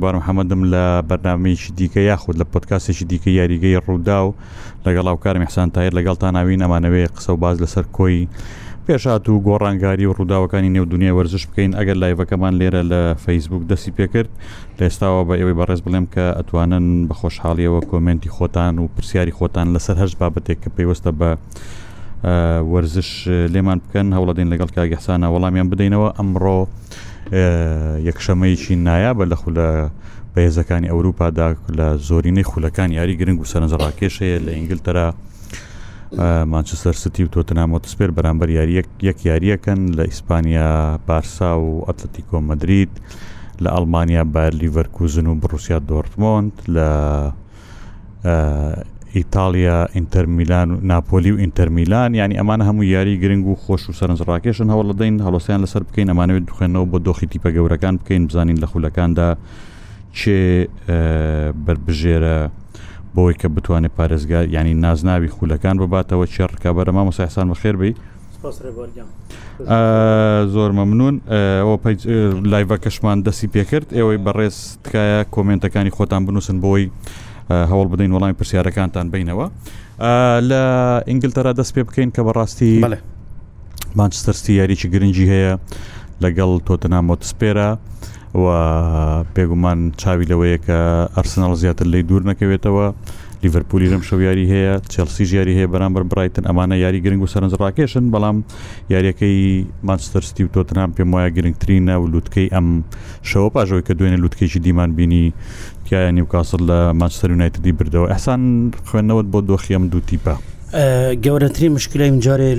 بار محەممەدم لە بەرنامەیەکی دیکە یاخود لە پۆتکاسێکی دیکە یاریگەی ڕوودا و لەگەڵ ئاوکارم حسان تایر لەگەڵ تا ناوی نەمانەوەی قسە و باز لەسەر کۆی پێشات و گۆڕانگاری و ڕووداوەکانی نێو دنیا وەرزش بکەین ئەگەر لایڤەکەمان لێرە لە فەیسبوک دەستی پێکرد لە ئێستاوە بە ئێوەی بەڕێز بڵێم کە ئەتوانن بە خۆشحاڵیەوە کۆمنتی خۆتان و پرسیاری خۆتان لەسەر هەش بابەتێک کە پێیوەستە بە وەرزش لێمان بکەن هەوڵەدەین لەگەڵ کاگەحسانە وەڵامیان بدەینەوە ئەمڕۆ. یەکشەمەیکی نایابە لە خولە بەهێزەکانی ئەوروپادا لە زۆرینەی خولەکان یاری گرنگ و سەرنجڕاکێشەیە لە ئینگلتەرا مانچستەر ستی و تۆتنامۆتسپێر بەرامبەر یاریەک یەک یاریەکەن لە ئیسپانیا بارسا و ئەتلتیکۆ مدرید لە ئەلمانیا بایر لیڤەرکوزن و بڕوسیا دۆرتمۆند لە ئیتالیا ئینتەرمیلان و ناپۆلی و ئینتەرمیلان ینی ئەمانە هەموو یاری گرنگ و خۆش و سەرنجڕاکێشن هەوڵ دەین هەڵۆسیان لەسەر بکەین ئەمانەوێت دوخێنەوە بۆ دۆخی تیپە گەورەکان بکەین بزانین لە خولەکاندا چێ بربژێرە بۆی کە بتوانێت پارێزگار ینی نازناوی خولەکان بباتەوە چێ ڕکابەرەما مۆسایسان بەخێر بی زۆر مەمنون ئەوە لایڤە کەشمان دەسی پێکرد ئێوەی بەڕێز تکایە کۆمنتەکانی خۆتان بنووسن بۆی هەوڵ بدەین وڵامی پرسیارەکانتان بینەوە لە ئینگلتەرا دەست پێ بکەین کە بەڕاستی مانچستەرستی یاریی گرنگی هەیە لەگەڵ تۆتەنامۆتسپێرە و پێگومان چاوی لەوەیە کە ئەرسناڵ زیاتر لی دوور نەکەوێتەوە لیڤەرپولی رم شەویاری هەیە چلسی ژیاری هەیە بەرامبەر برایتن ئەمانە یاری گرنگ و سەرنجڕاکێشن بەڵام یاریەکەی مانستەرستی و تۆتنام پێم وایە گرنگترینە و لووتکەی ئەم شەوە پاژەوەی کە دوێنێ لووتکەیکی دیمان بینی تکایە نیوکاسل لە ماچستر یونایتدی بردەوە ئەسان خوێندنەوەت بۆ دۆخیم دوو تیپە. گەورەتری مشکلە ئیم جارێ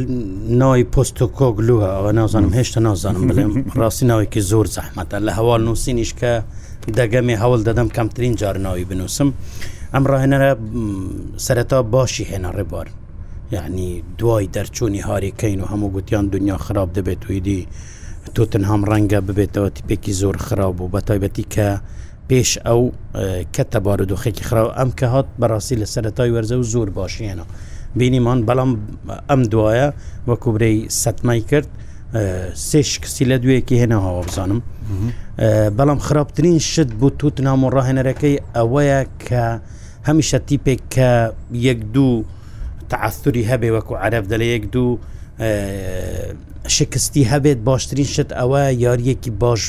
ناوی پۆستۆ کۆگلووە ئەوە نازانم هێشتا نازانم بڵێم ڕاستی ناوێکی زۆر زەحمەتە لە هەواڵ نووسینیش کە دەگەمی هەوڵ دەدەم کەمترین جار ناوی بنووسم ئەم ڕاهێنەرە سەرەتا باشی هێنا ڕێبار یعنی دوای دەرچوونی هاریکەین و هەموو گوتیان دنیا خراپ دەبێت ویدی تۆتن هەم ڕەنگە ببێتەوە تیپێکی زۆر خراپ بوو بە تایبەتی کە پێش ئەو کە تەبار و دۆخێکی خراوە ئەم کە هات بەڕاستی لە سەرەتای وەرزە و زۆر باشیێنە بینیمان بەڵام ئەم دوایە وە کوبرەی سەتمای کرد سێ شکسی لە دوێکی هێناهاوە بزانم بەڵام خراپترین شت بوو توت نام و ڕاهێنەرەکەی ئەوەیە کە هەمیشە تیپێک کە یەک دوو تعاستوری هەبێ وەکو عرب دەلە یەک دوو شکستی هەبێت باشترین شت ئەوە یاریەکی باش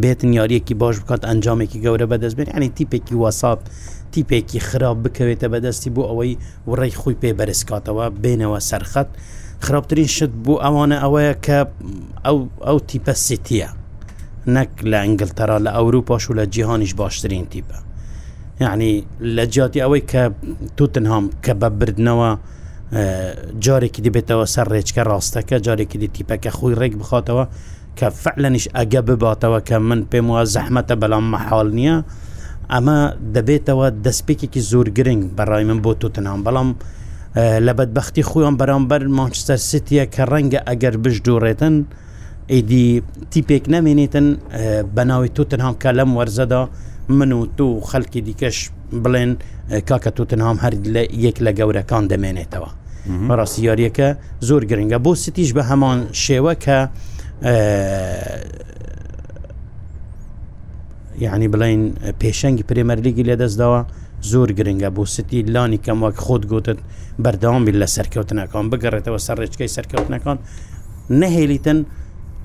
بێتن یاریەکی باش بکات ئەنجامێکی گەورە بەدەست بێت ئەنی تیپێکی وەساب تیپێکی خراپ بکەوێتە بەدەستی بۆ ئەوەی وڕێی خۆی پێ بەرزکاتەوە بێنەوە سەرخەت خراپترین شت بوو ئەوانە ئەوەیە کە ئەو ئەو تیپە سیتیە نەک لە ئەنگلتەرا لە ئەوروپاش و لە جیهانیش باشترین تیپە یعنی لە جیاتی ئەوەی کە توتنهام کە بە بردنەوە جارێکی دەبێتەوە سەر ڕێچکە ڕاستەکە جارێکی دی تیپەکە خۆی ڕێک بخاتەوە کە فعلەنیش ئەگە بباتەوە کە من پێم وە زەحمەتە بەڵام مەحاڵ نییە ئەمە دەبێتەوە دەستپێکێکی زۆر گرنگ بەڕای من بۆ توتنام بەڵام لە بەدبختی خۆیان بەرامبەر مانچستەر سیتیە کە ڕەنگە ئەگەر بش دوڕێتن ئیدی تیپێک نامێنێتن بەناوی توتنهام کە لەم وەرزەدا من و تو خەلکی دیکەش بڵێن کاکە توتنهام هەر لە یەک لە گەورەکان دەمێنێتەوە ڕاستیاریەکە زۆر گرنگە بۆ سیتیش بە هەمان شێوە کە یعنی بڵین پێشەنگی پرێمەرلیگی لێدەستداوە زۆر گرنگە بۆ ستی لانی کەم وەک خۆت گوتت بەردەوامی لە سەرکەوتنەکان بگەڕێتەوە سەر ڕێچکەی سەرکەوتنەکان نەهێلیتن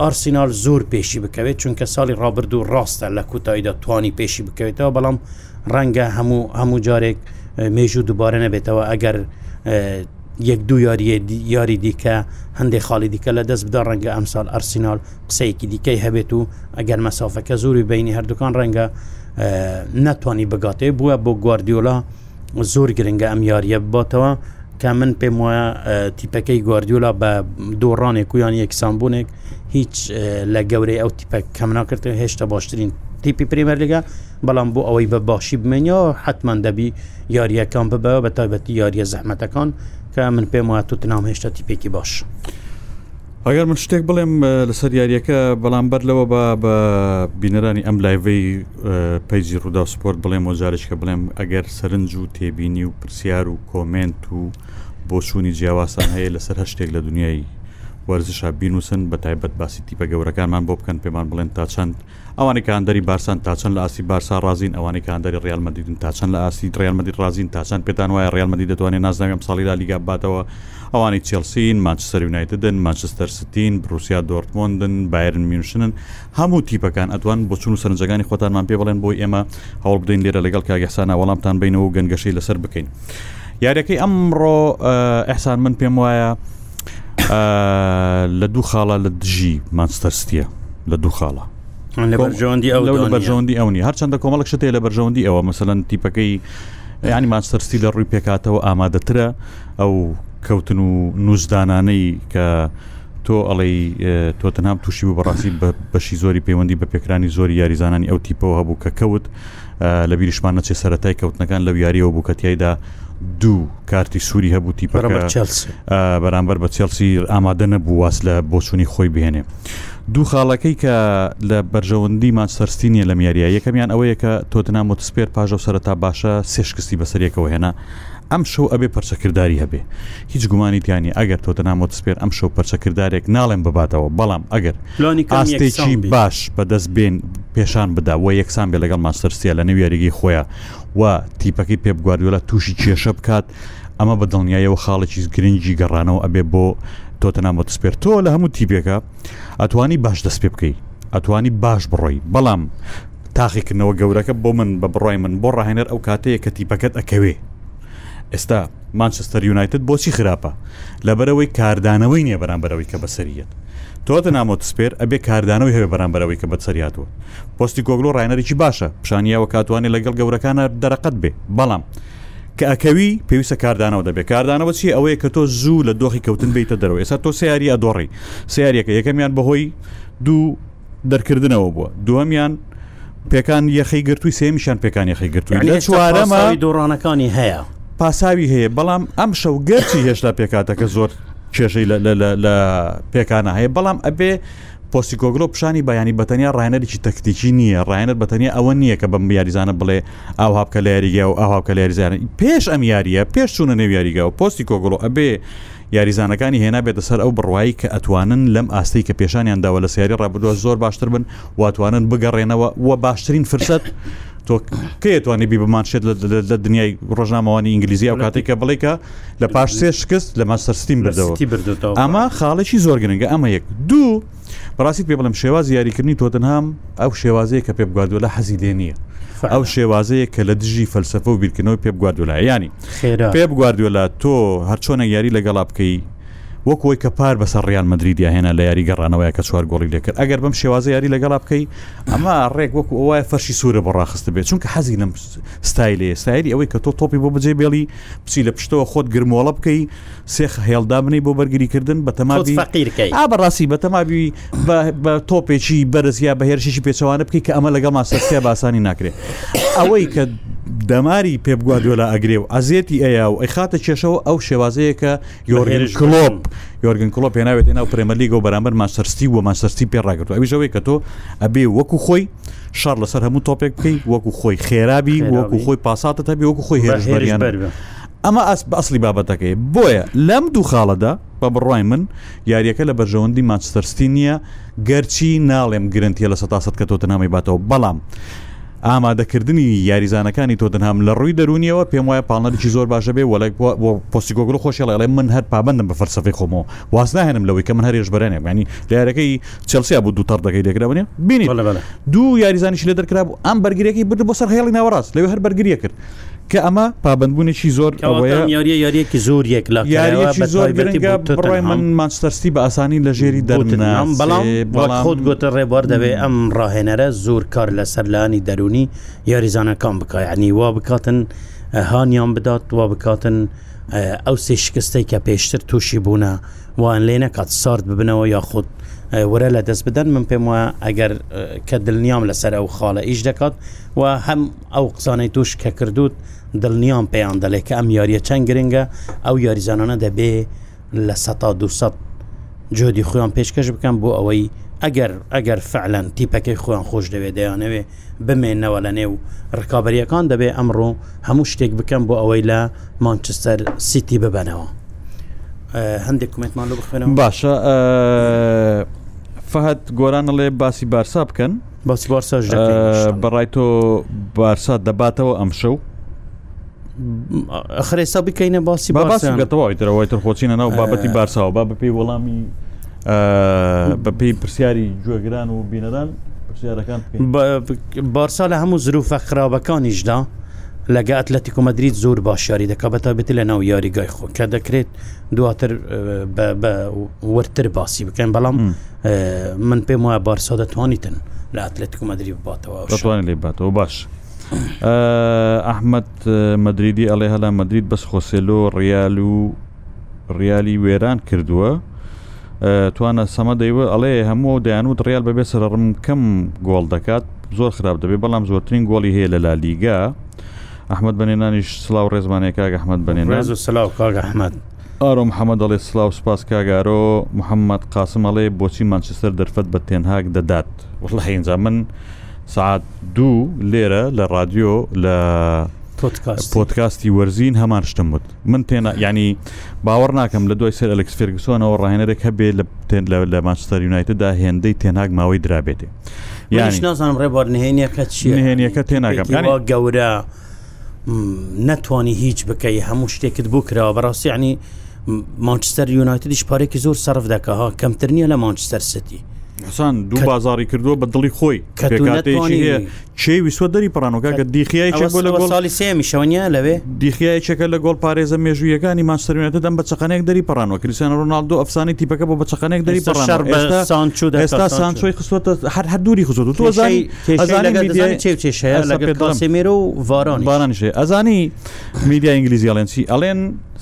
ئارسینال زۆر پێشی بکەوێت چونکە ساڵی ڕابرد و ڕاستە لە کوتاییدا توانی پێشی بکەوێتەوە بەڵام ڕەنگە هەموو هەموو جارێک مێژوو دووبارە نەبێتەوە ئەگەر یەک دوو یاریە یاری دیکە هەندێک خاڵی دیکە لە دەست بدە ڕەنگە ئەمسال ئەرسینال قسەیەکی دیکەی هەبێت و ئەگەر مەسافەکە زوری بینی هەردووکان ڕەنگە ناتوانانی بگاتێ بووە بۆ گواردیۆلا زۆر گرنگە ئەم یاریە باتەوە کە من پێم وایە تیپەکەی گواردیۆلا بە دۆڕانێک و یان یەکسانبوونێک هیچ لە گەورەی ئەو تیپە کەمناکردن هێشتا باشترین تیپی پریمەر لەگە بەڵام بۆ ئەوەی بە باشی بمێنیا حتمما دەبی یاریەکان ببەوە بە تایبەتی یاریە زەحمەتەکان بکە من پێم وات تو نام هێشتا تیپێکی باش. ئەگەر من شتێک بڵێم لەسەر یاریەکە بەڵامبەر لەوە بە بە بینەرانی ئەم لایڤی پیجی ڕوودا سپۆرت بڵێم وەجارشکە بڵێم ئەگەر سەرنج و تێبینی و پرسیار و کۆمنت و بۆچوونی جیاواسان هەیە لەسەر هەشتێک لە دنیای وەرزشا بینوسن بە تایبەت باسی تیپە گەورەکانمان بۆ بکەن پێمان بڵێن تا چەند ئەوانی کاندەری بارسان تاچەند لە ئاسی بارسا رازین ئەوانی کاندەری ڕالمەدیدن تاچەند لە ئاسی ڕالمەدی رازین تاچەند پێتان وایە ڕالمەدی دەتوانێت نازناویم ساڵی لا لیگا باتەوە ئەوانی چێلسین ماچستر یونایتدن ماچستر ستین بروسیا دۆرتمۆندن بایرن میونشنن هەموو تیپەکان ئەتوان بۆ چون و سەرنجەکانی خۆتانمان پێ بڵێن بۆی ئێمە هەوڵ بدەین لێرە لەگەڵ کاگەسانە وەڵامتان بینەوە و گەنگەشەی لەسەر بکەین یاریەکەی ئەمڕۆ ئەحسان من پێم وایە لە دوو خاڵە لە دژی مانستەرستیە لە دوو خاڵە لە بەرژۆندی ئەونی هەرچەندە کۆمەڵک شتێ لە بەرژەوەندی ئەوە مەمثلەن تیپەکەی ینی ماچەرسی لە ڕووی پێکاتەوە ئامادەترە ئەو کەوتن و نووسدانانەی کە تۆ ئەڵی تۆ تەنام تووشی و بەڕاستی بەشی زۆری پەیوەندی بە پێکرانی زۆری یاریزانانی ئەو تیپەوە هەبوو کە کەوت لە بیریشمان نەچێ سەتای کەوتنەکان لە یاریەوە بووکەتیایدا دوو کارتی سووری هەبوو تیپەکە بەرامبەر بە چێلسی ئامادە نەبوو واز لە بۆچووی خۆی بهێنێ. دوو خاڵەکەی کە لە بەرژەوەندی ماچسەرستینیە لە میارە یەکەمیان ئەوەیە کە تۆتنام وتسپێر پاژە و سەرتا باشە سێشکستی بەسەرێکەوە هێنا ئەم شەو ئەبێ پەرچەکردداری هەبێ هیچ گومانیتیانی ئەگەر تۆتەنام وتسپێر ئەم شەو پەرچەکردارێک ناڵێن بباتەوە بەڵام ئەگەر ئاستێکی باش بەدەست بێن پێشان بدا و یەکسان بێ لەگەڵ ماستەرسیە لە نەویێریگی خۆیان و تیپەکەی پێبگواردووە تووشی کێشە بکات ئەمە بە دڵنیایەوە خاڵێکی گرنگی گەڕانەوە ئەبێ بۆ تۆ تەنام بۆ دەستپێر تۆ لە هەموو تیپێکە ئەتوانی باش دەست پێ بکەیت ئەتوانی باش بڕۆی بەڵام تاقیکردنەوە گەورەکە بۆ من بە بڕای من بۆ ڕاهێنەر ئەو کاتەیە کە تیپەکەت ئەکەوێ ئێستا مانچستر یونایتت بۆچی خراپە لەبەرەوەی کاردانەوەی نییە بەرامبەرەوەی کە بەسەریت تۆتە نامۆ سپێر ئەبێ کاردانەوەی هەوێ بەرامبەرەوەی کە بەسەریاتوە پستی کۆگلۆ ڕایەنەرێکی باشە پیشانیەوە کاتوانێت لەگەڵ گەورەکانە دەرەقەت بێ بەڵام کە ئەکەوی پێویستە کاردانەوە دەبێت کاردانەوە چی ئەوەیە کە تۆ زوو لە دۆخی کەوتن بیتە دەرەوە ئێستا تۆ سیاری ئەدۆڕی سیارەکە یەکەمیان بەهۆی دوو دەرکردنەوە بووە دووەمیان پێکان یەخی گرتووی سێمیشان پێکان یەخی گرتووی چوارەمە دۆڕانەکانی هەیە پاساوی هەیە بەڵام ئەم شەو گەرچی هێشتا پێکاتەکە زۆر کێشەی لە پێکانە هەیە بەڵام ئەبێ پۆسیکۆگرۆ پیشانی بەیانی بەتەنیا ڕایەنەرێکی تەکتیکی نییە ڕایەنەت بەتەنیا ئەوە نییە کە بەم یاریزانە بڵێ ئاو هاپکە لە یاریگە و ئاو هاوکە لە یاریزانە پێش ئەم یاریە پێش چوونە نێو یاریگە و پۆستی کۆگرۆ ئەبێ یاریزانەکانی هێنا بێتە سەر ئەو بڕوایی کە ئەتوانن لەم ئاستی کە پێشانیانداوە لە سیاری ڕابدووە زۆر باشتر بن واتوانن بگەڕێنەوە وە باشترین فرسەت. تۆ کێتوانانی بی بمانشێت لە دنیای ڕۆژنامەوانی ئینگلیزی ئەو کاتێککە بڵێکە لە پاش سێ شکست لە ماسەرستیم بردەوە ئەمە خاڵێکی زۆر گرنگگە ئەمە یەک دوو بەڕاستیت پێ بڵم شێوازی یاریکردنی تۆتنهام ئەو شێوازەیە کە پێ بگواردووە لە حەزی لێ نییە ئەو شێوازەیە کە لە دژی فەلسفە و بیرکردنەوە پێ بگواردوولایانی پێ بگواردووە لە تۆ هەرچۆنە یاری لەگەڵا بکەی وەکوی کە پار بەسەر ڕیان مدرریدیا هێنا لە یاری گەڕانەوەی کە چوار گۆڵی لێکرد ئەگەر بەم شێوازە یاری لەگەڵا بکەی ئەمە ڕێک وەکو ئەوە فەرشی سوورە بەڕاخستە بێت چونکە حەزی لەم ستایلێ سایری ئەوەی کە تۆ تۆپی بۆ بجێ بێڵی پچی لە پشتەوە خۆت گرمۆڵە بکەی سێخ هێڵدا بنەی بۆ بەرگریکردن بە تەماوی فقیرکەی ئا بەڕاستی بە تەماوی بە تۆپێکی بەرزیا بە هێرشیشی پێچەوانە بکەی کە ئەمە لەگەڵ ماسەسیا باسانی ناکرێت ئەوەی کە دەماری پێبگوادۆلا ئەگرێ و ئازێتی ئەیا و ئەی خاتە کێشەوە ئەو شێوازەیەکە یۆرگێن کلۆپ یۆرگن کلۆپ پێناوێت ناو پرێمەلیگە و بەرامبەر ماسەرسی و ماسەرسی پێڕاگرێت ئەویژەوەی کە تۆ ئەبێ وەکو خۆی شار لەسەر هەموو تۆپێک بکەی وەکو خۆی خێرابی وەکو خۆی پاساتە هەبی وەکو خۆی هێرشبەریان ئەمە ئەس بەاصلی بابەتەکەی بۆیە لەم دوو خاڵەدا بە بڕای من یاریەکە لە بەرژەوەندی ماچتەرستی نییە گەرچی ناڵێم گرنتیە لە سە تااست کە تۆ تەنامی باتەوە بەڵام. ئامادەکردنی یاریزانەکانی تۆ دنهام لە ڕووی دەرونیەوە پێم وایە پاڵەتی زۆر باشە بێ وەڵک پۆسیگۆگرۆ خۆشیڵێ من هەر پابندم بە فەرسەفی خۆمەوە واز ناهێنم لەوەی کە من هەرێش بەرێنێ ینی لارەکەی چلسیا بۆ دووتەڕ دەکەی دەگرراونێ بینی دوو یاریزانیش لێ دەکرا بوو ئەم بەرگریەکەی برد بۆ سەر هێڵی ناوەڕاست لەوێ هەر بەرگریە کرد کە ئەمە پابندبوونێکی زۆر ئەوەیە یاریە یاریەکی زۆر یەک لە یاریەکی زۆر گرنگە بڕای من مانچتەرسی بە ئاسانی لە ژێری دەوتنام بەڵام خۆت گوتە ڕێبوار دەوێ ئەم ڕاهێنەرە زۆر کار لە سەرلانی دەرونی یاریزانەکان بکایانی وا بکاتن هاانیان بدات وا بکاتن ئەو سێ شکستی کە پێشتر تووشی بوونە وان لێ نەکات سارد ببنەوە یاخود وەرە لە دەست بدەن من پێم وایە ئەگەر کە دڵنیام لەسەر ئەو خاڵە ئیش دەکات و هەم ئەو قسانەی توش کە کردوت دڵنیان پێیان دەڵێ کە ئەم یاریە چەند گرنگە ئەو یاریزانانە دەبێ لە 100 جۆدی خۆیان پێشکەش بکەم بۆ ئەوەی ئەگەر ئەگەر فعلەن تیپەکەی خۆیان خۆش دەوێت دەیانەوێ بمێنەوە لە نێو ڕکابەریەکان دەبێ ئەمڕۆ هەموو شتێک بکەم بۆ ئەوەی لە مانچستەر سیتی ببەنەوە هەندێک کومنتمان لە بخێنم باشە فەهت گۆرانەڵێ باسی بارسا بکەن باسی بارسا بەڕای تۆ بارسا دەباتەوە ئەمشەو ئەخرێسا بکەینە باسی باسیەوەی تر خۆچینە ناو بابەتی بارساوە با بەپی وەڵامی بەپی پرسیاری گوێگران و بینەران بارسا لە هەموو زروفە خراپەکانیشدا لەگە ئەتلەتی کۆمەدریت زۆر باشیاری دەکە بەتابێت لە ناو یاریگای خۆ کە دەکرێت دواتر وەرتر باسی بکەین بەڵام من پێم وایە بارسا دەتوانیتن لە ئەتلەت کۆمەدری باتەوە لێ باتەوە باش. ئەحمد مدریدی ئەڵێ هەلا مدرید بەس خۆسێلۆ ڕیال و ڕیالی وێران کردووە توانە سەمە دەیوە ئەڵێ هەموو دەیانوت ڕیال بەبێ سرڕم کەم گۆڵ دەکات زۆر خراپ دەبێ بەڵام زۆرترین گۆڵی هەیە لە لا لیگا ئەحمد بنێنانیش سلااو ڕێزمانێک کاگ ئەحمد بنێن ڕێز و سلااو کاگ ئەحمد ئارۆ محەممەد ئەڵێ سلااو سپاس کاگارۆ محەممەد قاسم ئەڵێ بۆچی مانچستەر دەرفەت بە تێنهاگ دەدات وڵ هەینجا من سعات دوو لێرە لە رادیۆ لە پۆتکاستی وەرزین هەمان شتم بوت من تێنا ینی باوەڕ ناکەم لە دوای سەر ئەلکس فێرگسۆنەوە ڕاهێنەرێک هەبێ لە تێن لە ماچستەر یونایتدا هێندەی تێناک ماوەی درابێتێ یانیشنازانم ڕێبار نهێنیەکە چی هێنیەکە تێناگەم گەورە نەتوانی هیچ بکەی هەموو شتێکت بوو کراوە بەڕاستی عنی مانچستەر یونایتدیش پارێکی زۆر سرف دەکەها کەمتر نییە لە مانچستەر ستی حسان دوو بازاری کردووە بە دڵی خۆی کاتێکی چێوی سوە دەری پرانۆکە کە دیخیای ساڵی سێمی شەوەنیە لەوێ دیخیایچەکە لە گۆڵ پارێزە مێژویەکانی ماسترێتە دەم بە چقەنێک دەری پرانەوە کریسیان ڕۆناالدو ئەفسانی تیپەکە بۆ بە چقەنێک دەری ئێستا سانچۆی خستوتە هەر هەردووری خزۆ تۆزانیێمێرە و ڤاران بارانشێ ئەزانی میدیا ئینگلیزیڵێنسی ئەڵێن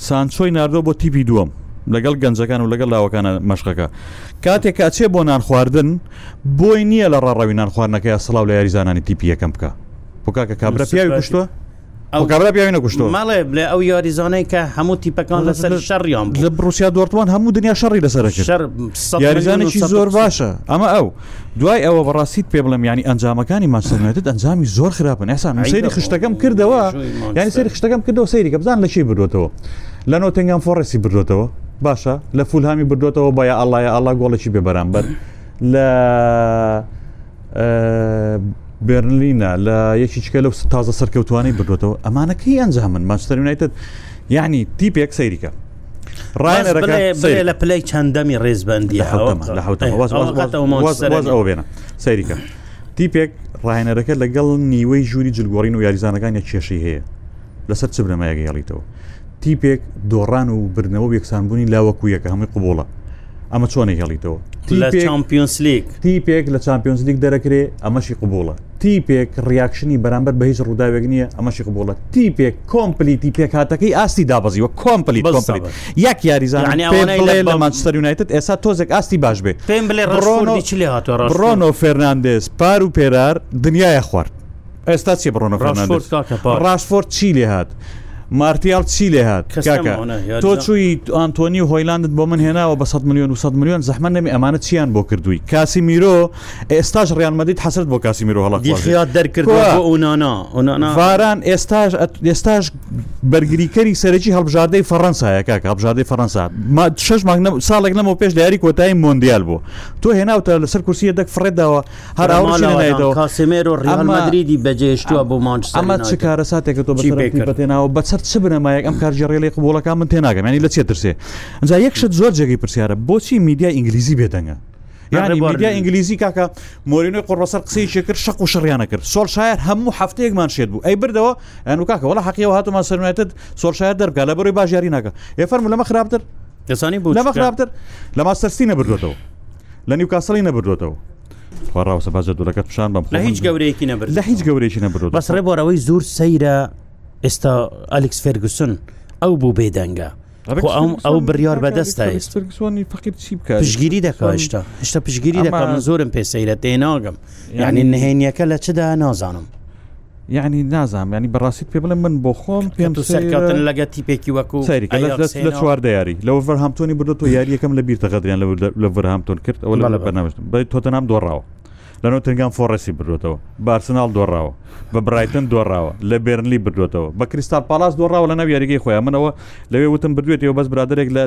سانچۆی ناردۆ بۆ تیپی دووەم لەگەڵ گەنجەکان و لەگەڵ لاوەکانە مەشقەکە کاتێک کاچێ بۆ نان خواردن بۆی نییە لە ڕاڕەوی نان خواردنەکەی سلااو لە یاریزانانی تیپی یەکەم بکە بکاکە کابرا پیاوی گشتووە ئەوگەڕبیاوینە گوشتۆ ماڵێ لە ئەو یاریزانەی کە هەموو تیپەکان لەسەر شەڕیان لە بروسیا دووەوان هەموو دنیا شەڕی لەسەر یاریزانێکی زۆر باشە ئەمە ئەو دوای ئەوە بەڕاستیت پێ بڵم ینی ئەنجامەکانی ماسەێتت ئەنجامی زۆر خراپن ئەسان سری خشتەکەم کردەوە یانی سری خشتەکەم کردەوە سەیری کە بزان لەشی بردوێتەوە لە نۆ تنگام فۆڕێسی بردوێتەوە باشە لە فولهامی بردوێتەوە بە ئەلایە ئەلا گۆڵێکی بێ بەرامبەر لە بێرنلینە لە یەکیچکە لەو تازە سەرکەوتوانی بردوێتەوە ئەمانەکەی ئەنجامن ماچتەرینایتت یعنی تیپێک سەیریکە ڕایەرە لە پلەی چەندەمی ڕێزبندی ئەو بێنە سەیریکە تیپێک ڕایەنەرەکە لەگەڵ نیوەی ژووری جلگۆڕین و یاریزانەکانی کێشی هەیە لەسەر چ برەمایەگە هێڵیتەوە تیپێک دۆڕان و برنەوە یەکسانبوونی لاوەکوویەکە هەمی قوبڵە ئەمە چۆنە هێڵیتەوە چمپیۆنسلیک تیپێک لە چمپیۆنسلیک دەرەکرێ ئەمەشی قوبڵە تیپێک ڕیاکشنی بەرامبەر بە هیچ ڕووداوێک نییە ئەمەشی قوبڵە تیپێک کۆمپلیتی پێکهاتەکەی ئاستی دابزیوە کۆمپلی یەک یاریزانمانستر یونایتت ئێستا تۆزێک ئاستی باش بێ پێم بڵێ ڕۆنۆ فێرناندز پار و پێرار دنیاە خوارد ئێستا چێ بڕۆنە ڕاشفۆرد چی لێ هات. مارتیال چی لێ هات تۆ چووی ئەتۆنی و هۆیلاندت بۆ من هێناوە بە 100 میلیۆن و 100 میلیۆن زەحمە نەمی ئەمانە چیان بۆ کردووی کاسی میرۆ ئێستاش ڕیانمەدیت حەسرت بۆ کاسی میرۆ هەڵات دەرکردواران ئێستاش ئێستاش بەرگریکەری سەرەکی هەڵبژاردەی فەڕەنسایە کاکە هەبژاردەی فەڕەنسا شش ساڵێک نەمەوە پێش دیاری کۆتایی مۆندیال بۆ تۆ هێناوتە لەسەر کورسیە دەک فڕێداوە هەراوەەوە کاسمێر و ڕیان مادریدی بەجێشتووە بۆ مانچ ئەمە چ کارە ساتێک تۆ بەتێناوە بەچ سەر چ بنەمایەک ئەم کارژێڕێ لێ قوڵەکە من تێناگەمانی لە چێ ترسێ ئەجا یەکشت زۆر جێگەی پرسیارە بۆچی میدیا ئینگلیزی بێدەنگە یانیا ئینگلیزی کاکە مۆرینۆی قڕسەر قسەی شکرد شق و شڕیانە کرد سۆل شاعر هەموو هەفتەیەکمان شێت بوو ئەی بردەوە ئەن و کاکە وڵە حقیەوە هاتوما سەرێتت سۆل شاعر دەرگا لە بڕی باژیاری ناکە ێفەرمو لەمە خراپتر دەسانی بوو لەمە خراپتر لە ماستەرسی نەبردوێتەوە لە نیوکاسەڵی نەبردوێتەوە ڕاوسە باز دوورەکەت پیشان بەم لە هیچ گەورەیەکی نەبر لە هیچ گەورێکی نەبرو بەس ڕێبەوەی زور سەیرە ئێستا ئەلکس فێرگوسن ئەو بوو بێدەنگە ئەو بڕیار بەدەستانی فقیر چی بکە پشگیری دەکە هشتا هشتا پشگیری دەکەم زۆرم پێسەیرە تێناگەم یعنی نهێنیەکە لە چدا نازانم یعنی نازام ینی بەڕاستیت پێ بڵێ من بۆ خۆم پێم سەرکاتن لەگە تیپێکی وەکو لە چوار دیاری لەوە ڤەرهامتۆنی بردە تۆ یاریەکەم لە بیرتەغەدریان لە ڤەرهامتۆن کرد ئەو لە بەنامشت بە تۆتەنام دۆڕاوە لەنەوە تنگام فۆڕێسی بردوێتەوە بارسنال دۆڕاوە بە برایتن دۆڕاوە لە بێرنلی بردوێتەوە بە کریستال پالاس دۆڕاوە لە ناو یاریگەی خۆیان منەوە لەوێ وتم بردوێتەوە بەس برادێک لە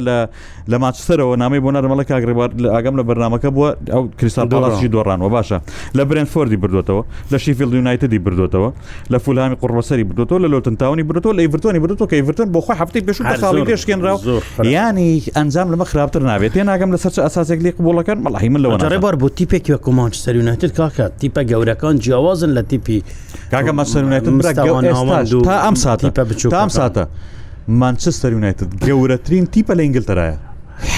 لە ماچسەرەوە نامی بۆ نەرمەڵە کاگربار ئاگەم لە بەرنمەکە بووە ئەو کریستال دۆڕاستی دۆڕانەوە باشە لە برنفۆردی بردوێتەوە لە شیفیل یونایتدی بردوێتەوە لە فولامی قڕبەسەری بردوێتەوە لە لۆتن تاونی بردوێتەوە لە یڤرتۆنی بردوێتەوە کە یڤرتۆن بۆ خۆ هەفتەی پێش ساڵی پێشکێنراوە ینی ئەنجام لەمە خراپتر نابێت تێ ناگەم لە سەر ئاساسێک لێک بۆڵەکەن مەڵی من لەوە ڕێبار بۆ تیپێکی وەکومانچ سەرونەتت کاکە تیپە گەورەکان جیاوازن لە تیپی کاگە مەسەرونێتن تا ئەم ساتی پە بچوو ئەم ساتە مانچستەر یونایتت گەورەترین تیپە لە ئینگلتەرایە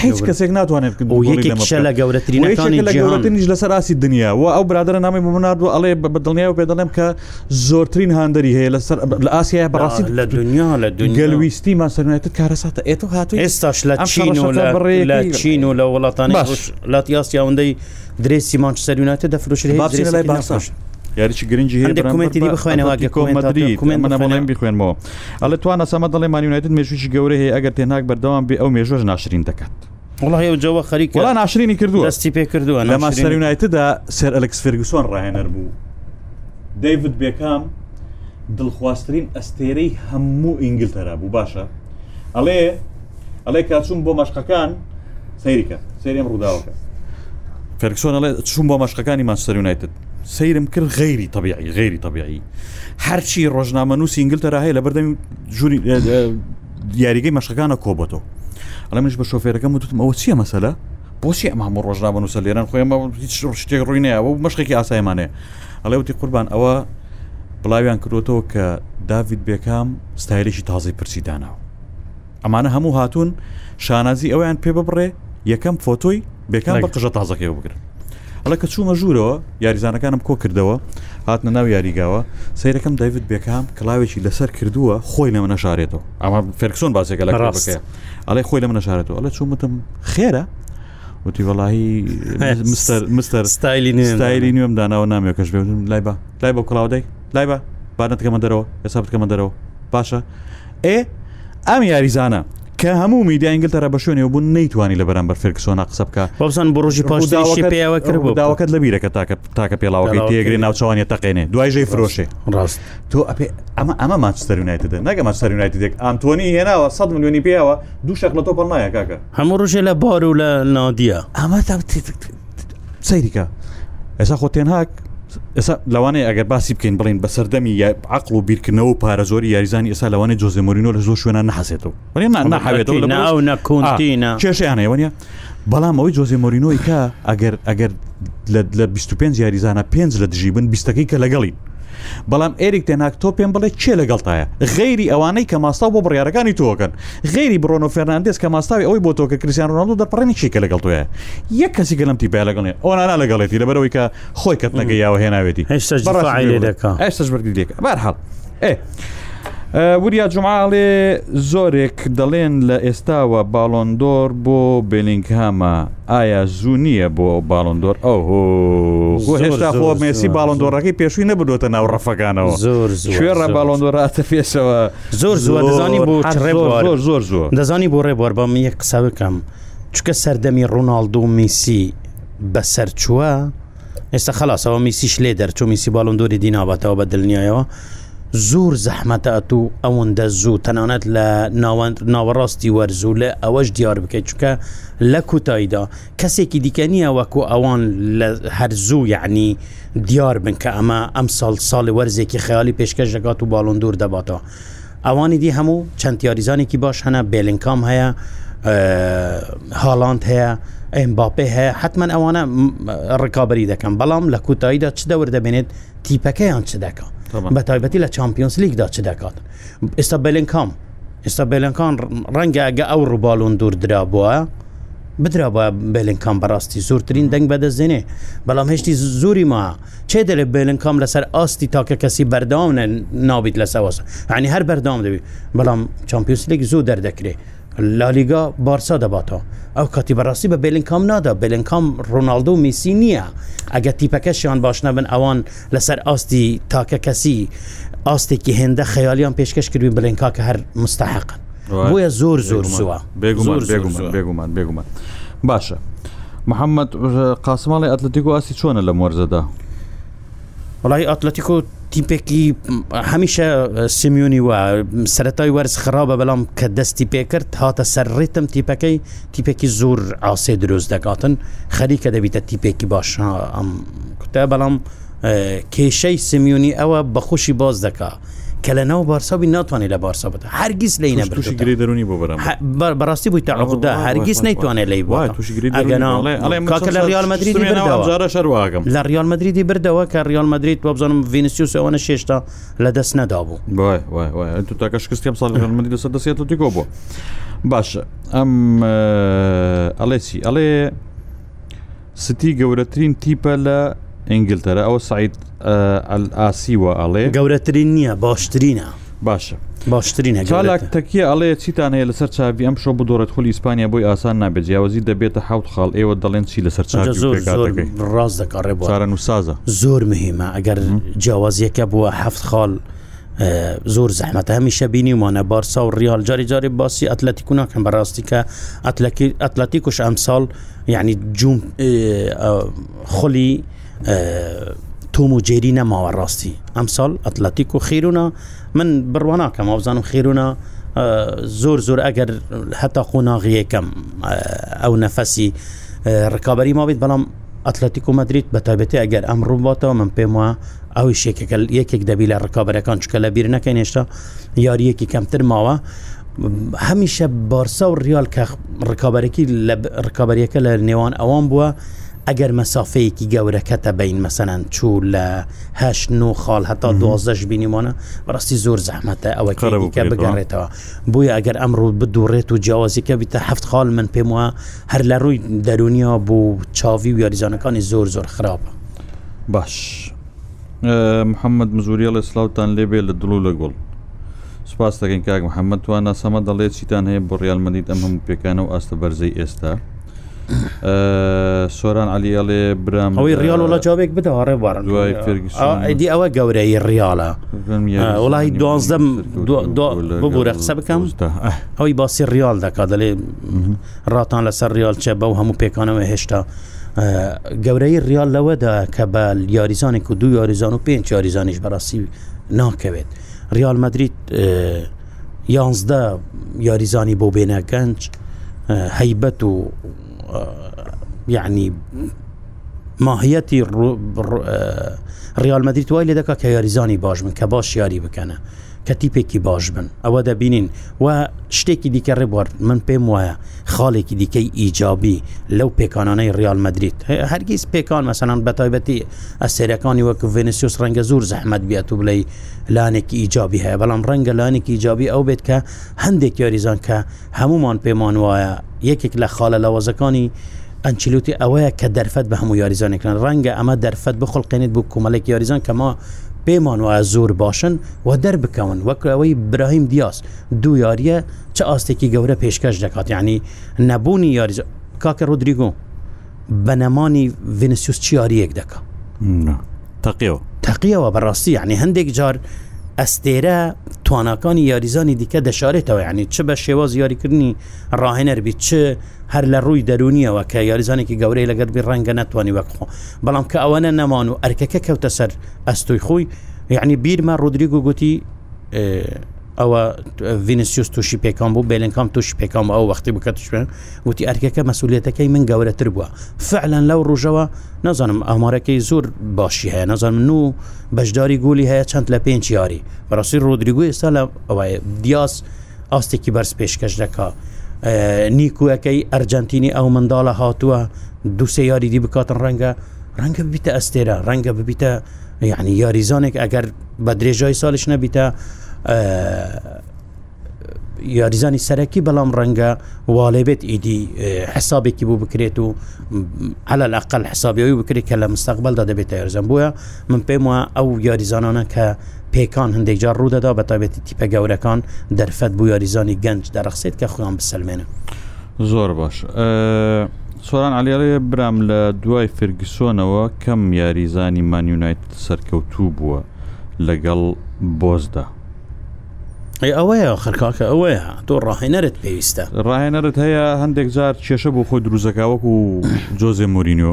هیچ کەسێک ناتوانێت یەکێکشە لە گەورەترینش لەسەر ئاسی دنیا و ئەو برادرە نامی مناردو ئەڵێ بە دڵنیا و پێ دەڵێم کە زۆرترین هاندەری هەیە لەسەر لە ئاسیای بەڕاستی لە دنیا لە دونگەلویستی ماسەرێتت کارە ساتە ئێتۆ هاتو ئێستاش لە چین و لە چین و لە وڵاتانی لات یاسی ئەوەندەی درێسی مانچ سەروناتە دەفرۆشت لای باساش. یاریی گرنگی هەکومنتی بخوێنەوە کۆمەدری منە بەڵێم بخوێنمەوە ئەلە توانە سەمە دەڵێ مانیونایتت مێژوی گەورە هەیە ئەگەر تێناک بەردەوام بێ ئەو مێژۆژ ناشرین دەکات. جەوە خەریکە ناشرینی کردو دەستی پێ کردووە لە ماسەریونایتدا سەر ئەلکس فرگوسۆن ڕاهێنەر بوو دەیوت بێکام دڵخواستترین ئەستێرەی هەموو ئینگلتەرا بوو باشە ئەڵێ ئەڵێ کاچوم بۆ مەشقەکان سەیریکە سێریم ڕووداوەکە فەرکسۆن ئەڵێ چوم بۆ مەشقەکانی ماسەریونایتت سیرم کرد غیری طبیعی غیری طبیعی هەرچی ڕۆژنامە نووس ئینگلتەرا هەیە لە بەردەمی ژووری دیاریگەی مەشەکانە کۆبەتەوە ئەلە منش بە شۆفێرەکەم وتم ئەوە چییە مەسەلە بۆچی ئەمە ڕۆژنامە نووسە لێران خۆیمە هیچ شتێک ڕووینەیە و مەشقێکی ئاسایمانێ ئەڵێ وتی قوربان ئەوە بڵاویان کردوتەوە کە داوید بێکام ستایلێکی تازی پرسی داناوە ئەمانە هەموو هاتوون شانازی ئەویان پێ ببڕێ یەکەم فۆتۆی بێکان بە قژە تازەکەی بگرن ئەڵە کە چوومە ژوورەوە یاریزانەکانم کۆ کردەوە هاتنە ناو یاریگاوە سیرەکەم دەیوت بێکام کلااوێکی لەسەر کردووە خۆی لە منەشارێتەوە ئەمە فێرکسۆن باسێکە لە ڕاستەکە ئەڵێ خۆی لە منەشارێتەوە ئەلە چومتم خێرە وتی وڵی مستەر ستایلی نوێستایلی نوێم داناوە نامێ کەش بێ لای بە لای بە کڵاودەی لای بە بانەتکەمە دەرەوە ئێستا بکەمە دەرەوە باشە ئێ ئەم یاریزانە کە هەموو میدیا ئینگلتەرە بە شوێنێ بوون نەیتوانانی لە بەرامبەر فرکسۆنا قسە بکە بەزان بۆ ڕۆژی پاشداوەکە پێیاوە کرد بۆ داواکەت لە بیرەکە تاکە تاکە پێڵاوەکەی تێگری ناوچوانی تەقێنێ دوای ژەی فرۆشێ ڕاست تۆ ئەپێ ئەمە ئەمە ماچستەرونایتدە نەگە ماچستەرونایتدێک ئەمتۆنی هێناوە 100 میلیۆنی پێیاوە دوو شەق لە تۆ پڵ نایە کاکە هەموو ڕژێ لە بار و لە نادیە ئەمە تا سەیریکە ئێستا خۆ تێنهاک ئێستا لەوانەیە ئەگەر باسی بکەین بڵین بە سەردەمی عقل و بیرکردنەوە و پارەزۆری یاریزانی ئێستا لەوانێ جۆزمۆرینۆ لە زۆر شوێنە نحسێتەوە بڵێن نحوێتەوە نەکوتیە کێشیانەیەوەنیە بەڵام ئەوەی جۆزی مۆرینۆی کا ئەگەر ئەگەر لە 25 یاریزانە پێنج لە دژی بن بیستەکەی کە لەگەڵین بەڵام ئێریک تێناک تۆ پێم بڵێ چێ لەگەڵتایە غیری ئەوانەی کە ماستا بۆ بڕیارەکانی تۆکەن غیری برۆنۆ فەرناندس کە ماستاوی ئەوی بۆ تۆکە کریسیان ڕۆناالدو دەپڕێنی چیکە لەگەڵ توە یەک کەسی گەلم تی پێ لەگەڵێ ئەوانە لەگەڵێتی لەبەرەوەی کە خۆی کەت نەگەیاوە هێناوێتی هێشتا بەڕاستش بەرگی دێک بارحاڵ ئێ. وریا جمعاڵێ زۆرێک دەڵێن لە ئێستاوە باڵۆندۆر بۆ بلینگهامە ئایا زوو نییە بۆ باڵندۆر ئەو هێشتا خۆ مێسی باڵندۆڕەکەی پێشووی نەبدۆتە ناو ڕەفەکانەوە زۆر شوێڕە باڵندۆراتە پێشەوە زۆر زۆر دەزانی بۆ زۆر زۆر زۆر دەزانی بۆ ڕێبوار بەم یەک قسە بکەم چکە سەردەمی ڕووناالدو میسی بەسەر چووە ئێستا خلاصەوە میسیش لێ دەرچوو میسی باڵندۆری دینابەتەوە بە دڵنیایەوە زۆر زەحمەتە ئەت و ئەوەندە زوو تەنانەت لە ناوەڕاستی وەرزوو لە ئەوەش دیار بکەیت چکە لە کوتاییدا کەسێکی دیکە نییە وەکو ئەوان لە هەر زوو یعنی دیار بن کە ئەمە ئەم ساڵ ساڵی وەرزێکی خەیالی پێشکەش دەگات و باڵندور دەباتەوە ئەوانی دی هەموو چەند یاریزانێکی باش هەنا بێلینکام هەیە هاڵاند هەیە ئەمباپێ هەیە حتمما ئەوانە ڕکابی دەکەن بەڵام لە کوتاییدا چ دەور دەبێنێت تیپەکەیان چ دەکەن بە تایبەتی لە چمپیۆنس لیگدا چ دەکات ئێستا بەلێن کام ئێستا بەلێنکان ڕەنگە ئەگە ئەو ڕووباڵون دوور درابووە بدرا بە بێلنکام بەڕاستی زۆرترین دەنگ بەدەزێنێ بەڵام هێشتی زوری ما چێ دەێ بێلنکام لەسەر ئاستی تاکە کەسی بەرداونە نابیت لە سەوەسە هەنی هەر بەردام دەوی بەڵام چمپیوسلێک زوو دەردەکرێ لالیگا بارسا دەباتەوە ئەو کاتی بەڕاستی بە بلینکام نادا بلینکام ڕۆناالدۆ میسی نییە ئەگە تیپەکەشیان باش نەبن ئەوان لەسەر ئاستی تاکە کەسی ئاستێکی هێندە خەیالیان پێشکەش کردوین بلینکا کە هەر مستحقن بۆیە زۆر زۆر سووە بێگومان بێگومان باشە محەممەد قاسمماڵی ئەتلتیک و ئاسی چۆنە لە مۆرزەدا وڵی ئەتلتیک و تیپێکی هەمیشە سیمیونی وە سەتای وەرز خراپە بەڵام کە دەستی پێکرد هاتە سەرڕێتم تیپەکەی تیپێکی زۆر ئاسێ دروست دەکاتن خەریکە دەبیتە تیپێکی باش ئەم کوتە بەڵام کێشەی سیمیونی ئەوە بەخۆشی باز دەکات. کە لە ناو بارسابی ناتوانێت لە بارسا بێت هەرگیز لی نەبرشیگری دەرونی بۆ بەڕاستی بووی تاعدا هەرگیز نەیتوانێت لی کاکە لە ریال مدرری شەرواگەم لە ریال مدرریدی بردەوە کە ریال مدرید بۆ بزانم ڤینسیوس ئەوەنە شێشتا لە دەست نەدا بوو تو تاکە شکستیم ساڵ مدی دەسەر دەسێت دیکۆ بوو باشە ئەم ئەڵێسی ئەڵێ ستی گەورەترین تیپە لە ئینگلتەرە ئەوە سعید ئاسیوە ئەڵێ گەورەترین نییە باشترینە باشە باشترینە چالاک تەکیە ئەڵەیە چیتان هەیە لەسەر چاوی ئەم شۆ بدۆرەت خولی ئیسپانیا بۆی ئاسان نابێت جیاوازی دەبێتە حوت خاڵ ئێوە دەڵێن چی لەسەر ڕاز دەکارڕێ بۆرە نوسازە زۆر مهمە ئەگەر جیاوازیەکە بووە هەفت خاڵ. زۆر زەحمەتە هەمیشە بینی وانە بارسا و ریال جاری جاری باسی ئەتلەتیکو ناکەم بەڕاستیکە ئەتلەتیکوش ئەمساڵ یعنی جوم خولی تۆم و جێری نەماوە ڕاستی ئەمساڵ ئەتلەتیک و خیرونە من بڕواناکەم ئەوزان و خیرونە زۆر زۆر ئەگەر هەتا قۆناغیەکەم ئەو نەفەسی ڕکابی ما بێت بەڵام ئەتلەتیک و مدریت بە تایبەتی ئەگەر ئەم ڕووباتەوە من پێم وە ئەوی شێکەکە یەکێک دەبی لە ڕکابەکان چکە لە بیر نەکەین هێشتا یاریەکی کەمتر ماوە هەمیشە بارسا و ریال کە ڕکابەرەکی لە ڕکابەریەکە لە نێوان ئەوان بووە ئەگەر مەسافەیەکی گەورەکەتە بین مەسەەن چوو لەه و خاڵ هەتا دوازەش بینیمانە بەڕاستی زۆر زەحمەتە ئەوە کارەکە بگەڕێتەوە بووی ئەگەر ئەمڕۆ بدوڕێت و جیاوازیکە بیتە هەفت خاڵ من پێم وە هەر لە ڕووی دەرونیە بوو چاوی و یاریزانەکانی زۆر زۆر خراپە باش محەممەد مزوریە لە سلااوان لێبێ لە دڵ و لە گوڵ سپاس دەکەین کاک محەممەد توان ناسەمە دەڵێ چیتان هەیە بۆ ڕالمەدیت ئەم هەموو پێکانە و ئاستە بەرزەی ئێستا سۆران علیڵێ برام ئەوەی ریال وڵە جاابێک بدەوە ڕێبارن ئەدی ئەوە گەورەی ریالە وڵی دوازدەم ببوورە قسە بکەم ئەوی باسی ریال دەکات دەڵێ ڕاتان لەسەر ریال چە بەو هەموو پێکانەوە هێشتا گەورەی ریال لەوەدا کە بە یاریزانێک و دوو یاریزان و پێنج یاریزانیش بەڕاستی ناکەوێت ریال مدریت یانزدە یاریزانی بۆ بێنە گەنج هەیبەت و یعنی ماهیەتی ڕیال مەدرری توای لێ دەکات کە یاریزانی باش من کە باش یاری بکەنە کە تیپێکی باش بن ئەوە دەبینین و شتێکی دیکە ڕێبوار من پێم وایە خاڵێکی دیکەی ئیجابی لەو پێکانانەی ریالمەدریت هەرگیز پێکان مەسەنان بەتایبەتی ئەسێرەکانی وەکو ڤێنسیوس ڕەنگە زور زەحمت بێت و بڵێ لانێکی ئیجابی هەیە بەڵام ڕەنگە لانێکی ئیجابی ئەو بێت کە هەندێک یاریزان کە هەمومان پێمان وایە یەکێک لە خاڵە لەوازەکانی ئەنچلوتی ئەوەیە کە دەرفەت بە هەموو یاریزانێکن ڕەنگە ئەمە دەرفەت بخڵقێنیت بۆ کومەلێک یاریزان کەما پێمان وایە زۆر باشن و دەربکەون وەکرەوەی براهیم دیاس دوو یاریە چه ئاستێکی گەورە پێشکەش دەکات یعنی نەبوونی یاری کاکە ڕۆدریگۆ بە نەمانی ڤینسیوس چیاریەک دەکە تەقیەوە تەقیەوە بەڕاستی یعنی هەندێک جار ئەستێرە توانەکانی یاریزانی دیکە دەشارێتەوە یعنی چ بە شێواز یاریکردنی ڕاهێنەربی چ هەر لە ڕووی دەرونیەوە کە یاریزانێکی گەورەی لەگەر بی ڕەنگە نتوانانی وەکخۆ بەڵام کە ئەوەنە نەمان و ئەرکەکە کەوتە سەر ئەستوی خۆی یعنی بیرمە ڕودریگ و گوتی ئەوە ڤینسیوس تووشی پێکان بوو بێلنکام تووشی پێکام ئەو وەختی بکەتشێن وتی ئەرکەکە مەسوولێتەکەی من گەورەتر بووە فعلەن لەو ڕژەوە نازانم ئامارەکەی زۆر باشی هەیە نازانم و بەشداری گولی هەیە چەند لە پێنج یاری بەڕاستی ڕۆدریگو ئێستا لە ئەوە دیاس ئاستێکی بەرز پێشکەش دەکات. نیکوەکەی ئەرجنتینی ئەو منداڵە هاتووە دووسێ یاری دی بکاتن ڕەنگە ڕەنگە ببیتە ئەستێرە ڕەنگە ببیتە یعنی یاریزانێک ئەگەر بە درێژای ساڵش نەبیتە یاریزانی سەرەکی بەڵام ڕەنگە والێبێت ئیدی حسابێکی بوو بکرێت و على لەقل حسابەوەی بکرێت کە لە مستقبلدا دەبێت یاریزان بووە من پێم وە ئەو یاریزانانە کە پێکان هەندێک جار ڕوودەدا بە تابێتی تیپە گەورەکان دەرفەت بوو یاریزانی گەنج دەرەخسێت کە خۆیان بسلمێنە زۆر باش سۆران علیێ برام لە دوای فرگسۆنەوە کەم یاریزانی مانیونایت سەرکەوتوو بووە لەگەڵ بۆزدا ئەوەیە خەرکاکە ئەوەیە تۆ ڕاهێنەرت پێویستە ڕاهێنەرت هەیە هەندێک جار کێشە بۆ خۆی دروزەکەوەک و جۆزێ مورینیۆ.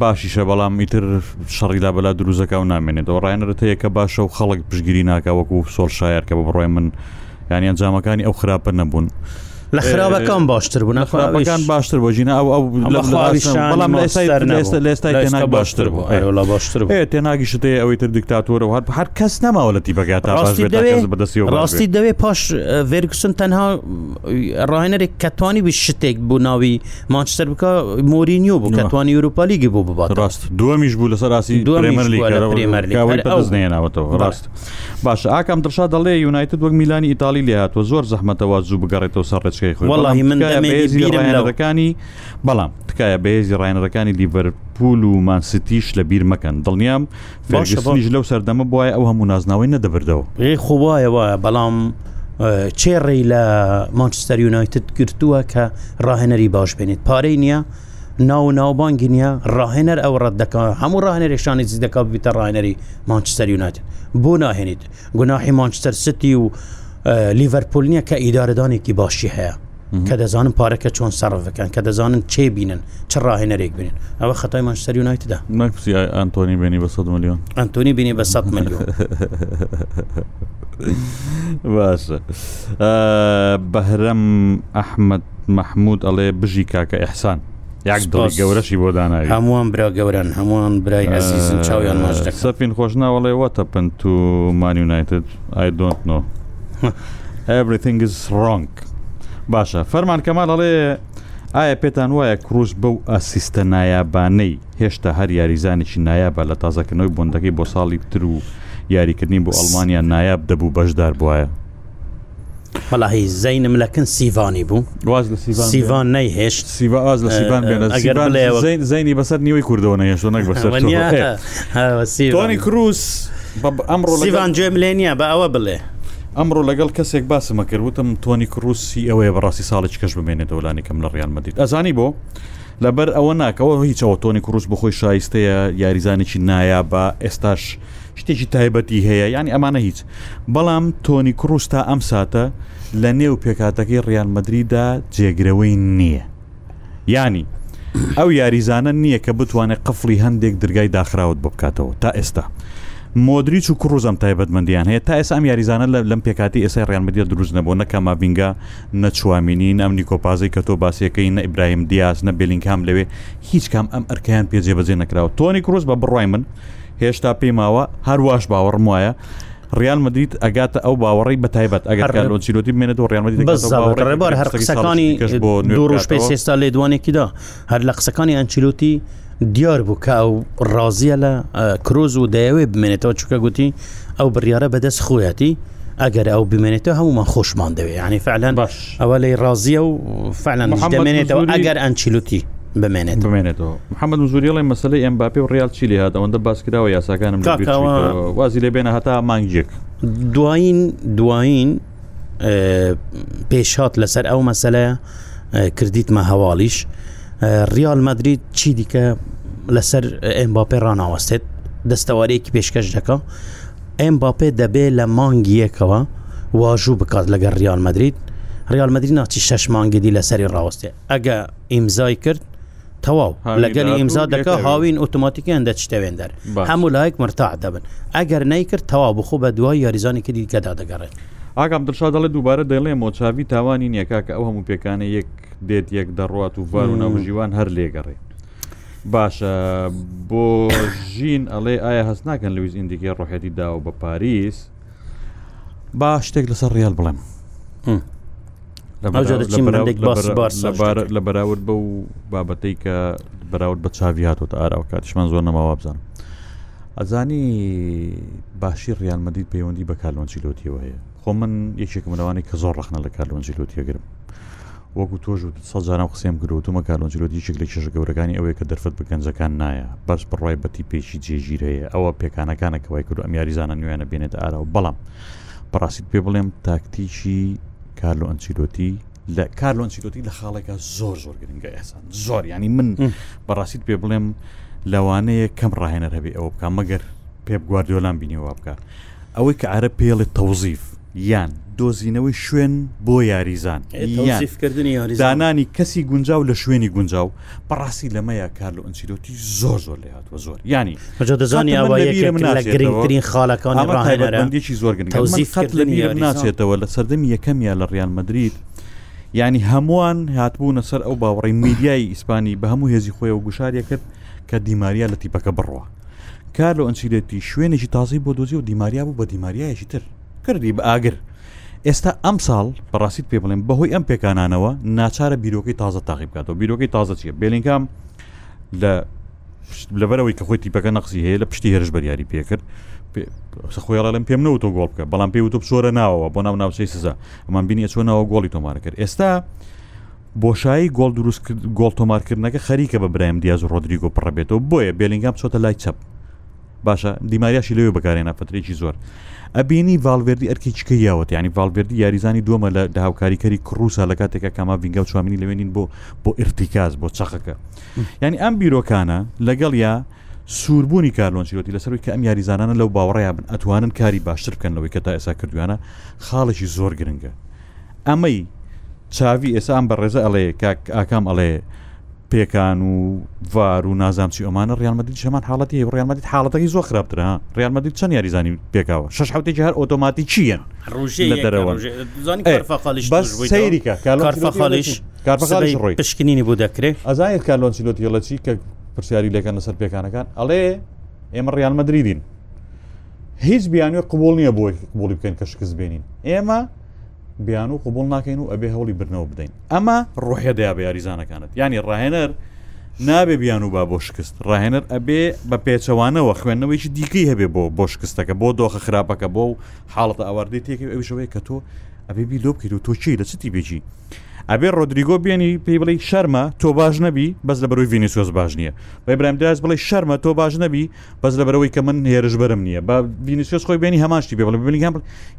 باشیشە بەڵام ئیتر شەڕیدا بەلا دروزەکە و نامێنێتەوە ڕایەنرت هەیە کە باشە و خەڵک پشگیری ناکە وەکو سۆل شاعر کە بڕۆی من یانی ئەنجامەکانی ئەو خراپە نەبوون. لە خراپەکان باشتر بوون خراپەکان باشتر بۆ ژینە ئەو بەڵام لێستا لێستا باشتر بوو باشتر تێناگیشتێ ئەوەی تر دیکتاتۆرە هەر هەر کەس نەماوە لە تیبگات ڕاستی دەوێ پاش ڤێرکسن تەنها ڕاهێنەرێک کەتوانی ب شتێک بوو ناوی ماچتر بکە مۆرینیۆ بوو کەتوانی ئوروپالیگی بۆ ببات ڕاست دووەمیش بوو لەسەر ڕاستی دوێمەرلیەوەەوە ڕاست باشە ئاکەم درشا دەڵێ یونایتت وەک میلانی ئیتالی لێ هاتوە زۆر زەحمەتەوە زوو بگەڕێتەوە سەرڕێچ نسخەی خۆی وڵی من ڕایەنەکانی بەڵام تکایە بەهێزی ڕایەنەکانی لیڤەرپول و مانسیتیش لە بیر مەکەن دڵنیام فێژنیش لەو سەردەمە بواە ئەو هەموو نازناوی نەدەبردەوە ێ خۆواایەوە بەڵام چێڕی لە مانچستەر یونایتت گرتووە کە ڕاهێنەری باش بێنیت پارەی نییە ناو ناوبانگی نیە ڕاهێنەر ئەو ڕەت دەکە هەموو ڕاهێنەرێکشانی زی دەکات بیتە ڕاهێنەری مانچستەر یونایت بۆ ناهێنیت گوناحی مانچستەر ستی و لیڤەرپول نییە کە ئیدارەدانێکی باشی هەیە کە دەزانم پارەکە چۆن سەرفەکەن کە دەزانن چێ بینن چ ڕاهێنەرێک بین ئەوە خەتای مانچستەر یونایتدا نکوسی ئەنتۆنی بینی بە 100 میلیۆن ئەنتۆنی بینی بە 100 میلیۆن باشە بەهرەم ئەحمد مححمود ئەڵێ بژی کاکە ئەحسان گەورەشی بۆ داناوی هەمووان برا گەورن هەمووان برای ئەزیزن چاویان ماژ سەفین خۆشناوەڵێ وەتە پن تو مانیونایتد ئایدۆنتنەوە ئەبرتنگز ڕنگ باشە فەرمان کەمال ئەڵێ ئایا پێتان وایە کڕۆژ بەو ئاسیستە نایابانەی هێشتا هەر یاریزانێکی نایابە لە تازەکردنەوەی بۆندەکەی بۆ ساڵی تر و یاریکردنی بۆ ئەلمانیا نایاب دەبوو بەشدار بواە وەلاهی زینم لەکن سیوانی بوو سیوان نەیهێشت سیواز لە سیوان زینی بەسەر نیوەی کوردەوە نەهێشت نەک بەسەر کروس ئەمڕۆ سیوان گوێم لێنە بە ئەوە بڵێ ئەمڕۆ لەگەڵ کەسێک باسمە کردوتم تۆنی کڕوسی ئەوەیە بەڕاستی ساڵێک کەش بمێنێتەوە لانیکەم لە ڕیان مەدید ئەزانی بۆ لەبەر ئەوە ناکەەوە هیچەوە تۆنی کڕوس بخۆی شایستەیە یاریزانێکی نایە بە ئێستاش شتێکی تایبەتی هەیە ینی ئەمانە هیچ بەڵام تۆنی کڕوس تا ئەم ساتە لە نێو پێکاتەکەی ڕیان مدریدا جێگرەوەی نییە ینی ئەو یاریزانە نییە کە بتوانێت قفلی هەندێک درگای داخراوت بکاتەوە تا ئێستا. مۆدریچ و کوڕزم تایبەتمەندیان هەیە تا ئێسا ئەم یاریزانە لەم پێکاتی ئێسای ڕیانمەدیە دروست نەبوو نەکە ماڤنگا نەچوامینی ئەم نیکۆپازی کە تۆ باسیەکەی نە ئیبراهیم دیاز نە بلینگام لەوێ هیچ کام ئەم ئەرکیان پێجێبەجێ نکراوە تۆنی کورس بە بڕای من هێشتا پێماوە هەروواش باوەڕم وایە. ریال مدریت ئەگاتە ئەو باوەڕی بە تایبەت ئەگەر کارلۆچیلۆتی منێت و ڕێمەدیڕێبار هەر قسەکانی دوو ڕۆژ پێ سێستا لێ دوانێکیدا هەر لە قسەکانی ئەنچیلوتی دیار بوو کە ئەو ڕازیە لە کرۆز و دەیەوێ بمێنێتەوە چووکە گوتی ئەو بڕیاە بەدەست خۆیەتی ئەگەر ئەو بمێنێتەوە هەمومان خۆشمان دەوێت ینی فعلەن باش ئەوە لەی ڕازیە و فعلەن دەمێنێتەوە ئەگەر ئەنچیلوتی بمێنێت بمێنێتەوە محەممەد زوری لەڵی مەسلەی ئەمباپی و ڕال چیلی هاات ئەوەندە باسکراوە یاساکانم وازی لێ بێنە هەتا مانگجێک دوایین دوایین پێشات لەسەر ئەو مەسلەیە کردیتمە هەواڵیش ریال مدرید چی دیکە لەسەر ئەمباپێ ڕناوەستێت دەستەوارەیەکی پێشکەش دەکە ئەمباپێ دەبێ لە مانگیەکەوە واژوو بکات لەگەر ریال مدرید ریال مدرری ناچی شش مانگیدی لەسەری ڕاوەستێ ئەگە ئیمزای کرد تەواو لەگەری ئیمزا دەکە هاوین ئۆتوماتیکیان دەچتەوێن دەر هەموو لایک مرتاع دەبن ئەگەر نیکرد تەوا بخۆ بە دوای یاریزانێکی دیکەدا دەگەڕێت ئاگام درشا دەڵێ دووبارە دەڵێ مۆچاوی تاوانی نیەکاکە ئەو هەموو پێکانە یەک دێت یەک دەڕات و ڤار و ناوژیوان هەر لێگەڕێت باشە بۆ ژین ئەڵێ ئایا هەست ناکەن لەویز ئیندیکە ڕۆحێتی دا و بە پاریس با شتێک لەسەر ریال بڵێم لە بەراورد بە و بابەتەی کە بەراورد بە چاوی هاتۆ ئاراوە کاتشمان زۆر نەماوا بزانم ئەزانی باشی ڕیانمەدید پەیوەندی بە کارلۆنجیلۆتیەوە هەیە خۆ من یەکێک منەوانی کە زۆر ڕخنە لە کارلۆنجیلۆتیەگرم وەکو تۆژ و سەجاران قسەم گرۆتمە کارۆنجلۆتی شک لە کێشە گەورەکانی ئەوەیە کە دەرفەت بە گەنجەکان نایە بەس بڕای بەتی پێشی جێژیر هەیە ئەوە پێکانەکانە کەوای کرد ئەم یاریزانە نوێنە بێنێت ئارا و بەڵام بەڕاستیت پێ بڵێم تاکتیکی کارلۆ ئەنچیلۆتی لە کارلۆنچیلۆتی لە خاڵێکە زۆر زۆر گرنگگە ئێسان زۆر ینی من بەڕاستیت پێ بڵێم لەوانەیە کەم ڕاهێنەر هەبێ ئەوە بکە مەگەر پێ گواردیۆلان بینیەوە بکە ئەوەی کە ئارە پێڵێت تەوزیف یان دۆزینەوەی شوێن بۆ یاریزان دانانی کەسی گونجاو لە شوێنی گونجاو بەڕاستی لەمەیە کار لە ئەنسیلۆتی زۆر زۆر لە هاتووە زۆر ینی دەزانانی گرنگترین خاڵەکانێکی زۆر گرنگزیفت لە میرم ناچێتەوە لە سەردەمی یەکەمیان لە ڕیان مدرید ینی هەمووان هاتبوو نەسەر ئەو باوەڕی میدیای ئیسپانی بە هەموو هێزی خۆی و گوشاریە کرد کە دیماریا لە تیپەکە بڕوە کار لە ئەنسیلێتی شوێنێکی تازی بۆ دۆزی و دیماریا بوو بە دیماریایەکی تر کردی بە ئاگر ئێستا ئەم ساڵ بەڕاستیت پێ بڵێن بەهۆی ئەم پێکانانەوە ناچارە بیرۆکی تازە تاقی بکاتەوە بیرۆکی تازە چیە بێلینگام لە لەبەرەوەی کە خۆی تیپەکە نقسی هەیە لە پشتی هێرش بەریاری پێکرد خۆیڵم پێم نەوە تۆ گۆڵ بکە بەڵام پێی وتۆ بشۆرە ناوەوە بۆ ناو ناوچەی سزا ئەمان بینی چۆنەوە گۆڵی تۆمارە کرد ئێستا بۆشایی گۆڵ دروست گۆڵ تۆمارکردنەکە خەریکە بە برایم دیاز و ڕۆدریگۆ پڕەبێتەوە بۆیە بێلینگام چۆتە لای چەپ باشە دیماریاشی لەوێ بەکارێنە فترێکی زۆر ئەبینی ڤالوێردی ئەرکی چکە یاوەت ینی ڤالوێردی یاریزانی دووەمە لە داهاوکاریکەری کڕوسا لە کاتێکە کاما ڤنگە چوامینی لەوێنین بۆ بۆ ئرتیکاز بۆ چەخەکە ینی ئەم بیرۆکانە لەگەڵ یا سووربوونی کارلۆنسیۆتی لەسەروی کە ئەم یاریزانانە لەو باوەڕیابن ئەتوانن کاری باشتر بکەن لەوەی کە تا ئێسا کردوانە خاڵێکی زۆر گرنگە ئەمەی چاوی ئێسا ئەم بە ڕێزە ئەڵێ کاک ئاکام ئەڵێ پێکان و ڤار و نازامچی ئەمانە ڕیانمەدید شەمان حاڵەتی ڕیانمەدید حاڵەتەکەی زۆ خراپترا ڕیانمەدید چەند یاریزانی پێکاوە شش حوتێکی هەر ئۆتۆماتی چیەن لە دەرەوە پشکنینی بۆ دەکرێت ئەزانیت کارلۆنسیلۆتی لەچی کە پرسیاری لەکەن لەسەر پێکانەکان ئەڵێ ئێمە ڕیانمەدریدین هیچ بیانوە قوبول نییە بۆی قوبولی بکەن کە شکست بێنین ئێمە بیان و قوبڵ ناکەین و ئەبێ هەوڵی برنەوە بدەین ئەمە ڕۆحێ دەیابە یاریزانەکانت ینی ڕاهێنەر نابێ بیان و با بۆ شکست ڕاهێنەر ئەبێ بە پێچەوانەوە خوێندنەوەیکی دیکەی هەبێ بۆ بۆ شکستەکە بۆ دۆخە خراپەکە بۆ و حاڵەتە ئەواردەی تێکی ئەویشەوەی کە تۆ ئەبێ بیلۆ بکەیت و تۆ چی لە چتی بێجی ئەبێ ڕۆدریگۆ بێنی پێی بڵی شەرمە تۆ باش نەبی بەس لە بەروی ڤینیسۆز باش نییە بە برایم داس بڵی شەرمە تۆ باش نەبی بەس لە بەرەوەی کە من هێرش بەرم نییە بە ڤینیسۆس خۆی بێنی هەماشتی پێ بڵ بنیگەم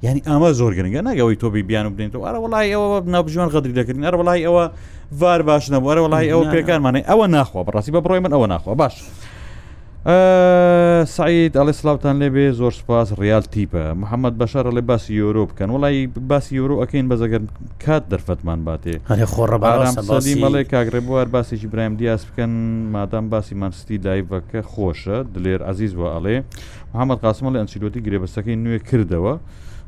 ینی ئەمە زۆر گرنگە ناگەەوەی تۆبی بیان بنێنەوە ئەرە وڵای ئەوە ناوبژوان غەدری دەکردین ئەر وڵای ئەوە ڤار باش نەبوو ئەرە وڵای ئەوە پێکانمانێ ئەوە ناخوا بەڕاستی بە بڕۆی من ئەوە ناخوا باش. سعید ئەڵێ سلااوان لێبێ زۆر سپاس ریال تیپە محەممەد بەشارە لێ باسی یۆرۆ بکەن وڵی باسی یۆرۆ ئەەکەین بەزەگەر کات دەرفەتمان باتێ خۆڕەبارامسەدی مەڵێ کاگرێ بوار باسیی برایم دیاس بکەن مادام باسی مانستی دایڤەکە خۆشە دلێر عزیز وە ئەڵێ محەممەد قاسمە لە ئەنسیلۆتی گرێبەستەکەی نوێ کردەوە.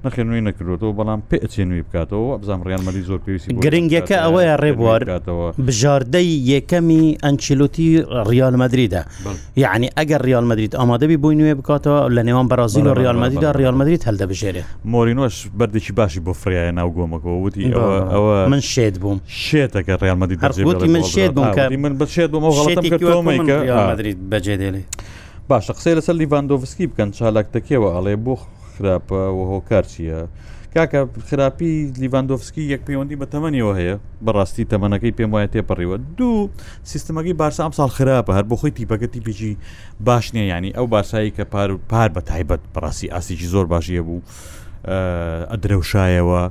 نەخێ نوێی نەکردێتەوە بەڵام پێچێ نوێی بکاتەوە ئەبزانام ڕیان مەلی زۆر پێویستی گرنگەکە ئەوەیە ڕێبواراتەوە بژاردەی یەکەمی ئەنچیلوتی ڕیال مدریدا یعنی ئەگەر ریال مدریت ئامادەبی بووی نوێ بکاتەوە لە نێوان بەرازیل و ریال مدیدا ریال مدریت هەلدەبژێرێ مۆرینۆش بەردێکی باشی بۆ فریایە ناوگۆمەکەەوە وتی ئەوە من شێت بووم شێتەکە ڕیال مدی هەرگوتی من شێت بووم کە من بەشێت بۆ مەڵەتەکە بەجێ دێڵێ باشە قسەی لەسەر لیڤاندۆڤسکی بکەن چالاکتەکەەوە ئەڵێ بۆ خراپە و هۆکار چییە کاکە خراپی لیڤاندۆفسکی یەک پەیوەندی بە تەمەنیەوە هەیە بەڕاستی تەمەنەکەی پێم وایە تێپەڕیوە دوو سیستمەکەی بارسا ئەم ساڵ خراپە هەر بۆ خۆی تیپەکەتی پیجی باش نیە ینی ئەو بارسایی کە پار پار بە تایبەت بەڕاستی ئاسیجی زۆر باشیە بوو ئەدرەوشایەوە.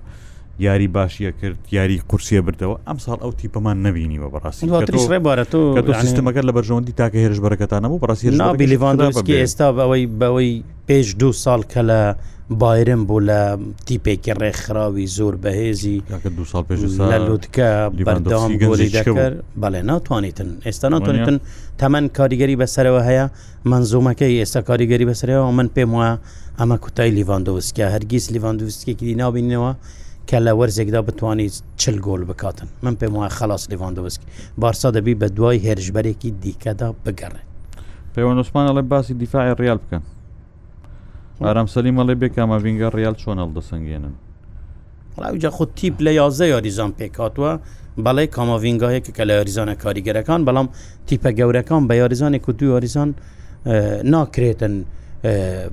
یاری باشیە کرد یاری قورسیە بردەوە ئەم ساڵ ئەو تیپەمان نەبینیوە بەڕاستیڕێبارەتۆسیستمەکە لە بەرژەوەندی تاکە هێرش بەرەکەتانەبوو بەڕاستی نابیلیڤاندۆسکی ئێستا ئەوەی بەوەی پێش دوو ساڵ کە لە بایرم بۆ لە تیپێکی ڕێکخراوی زۆر بەهێزی دو سال پێ لە لوتکە بەردەوام گۆری دەکرد بەڵێ ناتوانیتن ئێستا ناتوانێتن تەمەەن کاریگەری بەسەرەوە هەیە منزومەکەی ئێستا کاریگەری بەسەرەوە من پێم وایە ئەمە کوتای لیڤاندۆسکە هەرگیز لیڤاندوستکێکی ناوبینەوە کە لە وەرزێکدا بتوانیت چل گۆل بکاتن من پێم وایە خلاص لیواندۆسکی بارسا دەبی بە دوای هێرشبەرێکی دیکەدا بگەڕێ پەیوەندۆسمان ئەڵێ باسی دیفاعی ریال بکەن ئارام سەلیمەڵێ بێ کامەڤینگە ریال چۆنەڵ دەسەنگێنن ڕاویجا خۆ تیپ لە یازە یاریزان پێکاتوە بەڵێ کامەڤینگاهەیەکە کە لە یاریزانە کاریگەرەکان بەڵام تیپە گەورەکان بە یاریزانێک و دو یاریزان ناکرێتن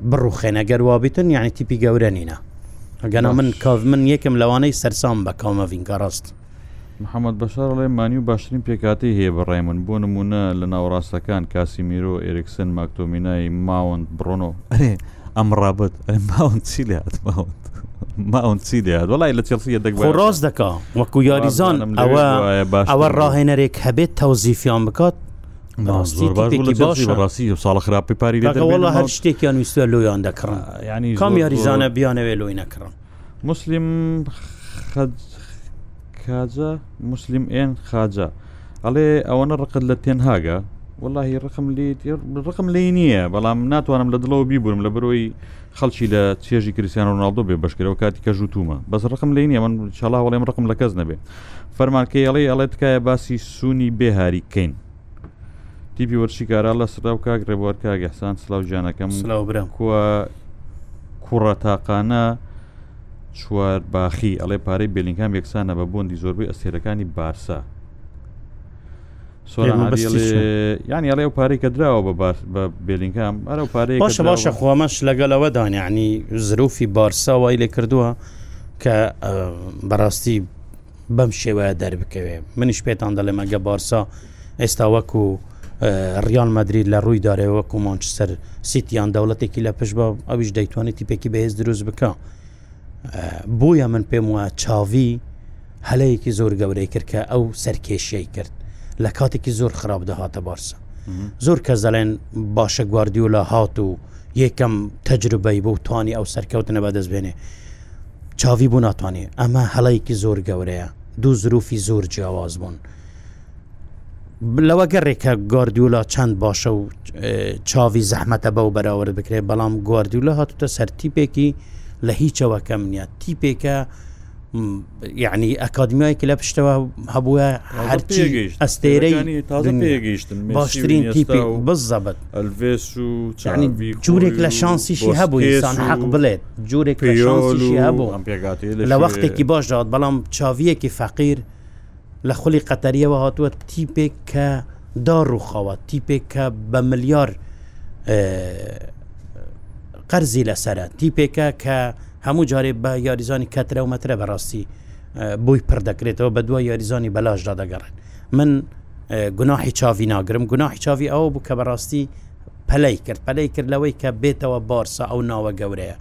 بڕوخێنەگەر وابتن یعنی تیپی گەورە نینە گەنا من کاو من یەکم لەوانەی سەرسام بە کامە ڤینکە ڕاست محەممەد بەشار ڕێ مانی و باشترین پێکاتی هەیە بەڕێمون بۆ نمونە لە ناوڕاستەکان کاسی میرۆ ئێرکسن ماکتۆمینایی ماوەند بڕۆنۆ ئەم ڕابەت ماون چی لات ماوەند ماون چی دەات وڵی لە چلسیە دەک ڕاست دەکا وەکو یاریزان ئەوە ئەوە ڕاهێنەرێک هەبێت تەوزیفیان بکات ڕاستی ساڵ خراپی پاری هەر شتێکیان ویستە لۆیان دەکڕن ینی کام یاریزانە بیانەوێ لۆی نەکڕن مسلیم کاجە مسلیم ئێن خاجە ئەڵێ ئەوەنە ڕقت لە تێنهاگە واللهی ڕقم ڕقم لی نییە بەڵام ناتوانم لە دڵەوە بیبوورم لە بەرۆی خەڵکی لە چێژی کریسیان ڕناالدۆ بێ بەشکرەوە کاتی کە ژوتومە بەس ڕقم لی نیە من چاڵا وڵێم ڕقم لە کەس نەبێ فەرمانکەی ئەڵێ ئەڵێت تکایە باسی سوونی بێهاری کەین تیپی وەرشیکارا لە سرا و کاک ڕێبوار کاگەحسان سلااو ژیانەکەم سلااوبرم کووە کوڕە تاقانە چوار باخی ئەڵێ پارەی بلینکام یەکسانە بە بۆندی زۆربەی ئەسێرەکانی بارسا ینی ئەڵێ و پارەی کە درراوە بە بێلینکام ئەرە پارەی باشە باشە خوامەش لەگەڵەوە دانیعنی زروفی بارسا وای لێ کردووە کە بەڕاستی بەم شێوەیە دەربکەوێ منیش پێتان دەڵێمەگە بارسا ئێستا وەکو ریال مدرید لە ڕووی دارەوە کومانچسەر سیتیان دەوڵەتێکی لە پشت بە ئەویش دەیتوانێت تیپێکی بەهێز دروست بکە بۆیە من پێم وایە چاوی هەلەیەکی زۆر گەورەی کرد کە ئەو سەرکێشیەی کرد لە کاتێکی زۆر خراپ دەهاتە بارسە زۆر کە زەڵێن باشە گواردیۆلا هات و یەکەم تەجربەی بۆ توانی ئەو سەرکەوتنە بەدەست بێنێ چاوی بوو ناتوانێت ئەمە هەڵەیەکی زۆر گەورەیە دوو زروفی زۆر جیاواز بوون لەوە گەڕێکە گۆردیولا چەند باشە و چاوی زەحمەتە بەو بەراورد بکرێ بەڵام گواردیولا هاتوتە سەرتیپێکی لە هیچەوە کەم نیە تیپێکە یعنی ئەکادمیایکی لە پشتەوە هەبووە هەرچی ئەستێرەی تازەگەیشتن باشترین تیپی بزەبت جورێک لە شانسیشی هەبووسان حەق بڵێت جورێک لە شانسیشی هەبوو لە وەختێکی باش داات بەڵام چاویەکی فەقیر لە خولی قەتەریەوە هاتووە تیپێک کە داڕووخەوە تیپێک کە بە ملیار قەرزی لەسرە تیپێکە کە هەموو جارێ بە یاریزانی کەترە و مەترە بەڕاستی بووی پردەکرێتەوە بە دوای یاریزانی بەلاشدا دەگەڕێن من گوناحی چاوی ناگرم گوناحی چاوی ئەوە بوو کە بەڕاستی پەلەی کرد پەلەی کرد لەوەی کە بێتەوە بارسا ئەو ناوە گەورەیە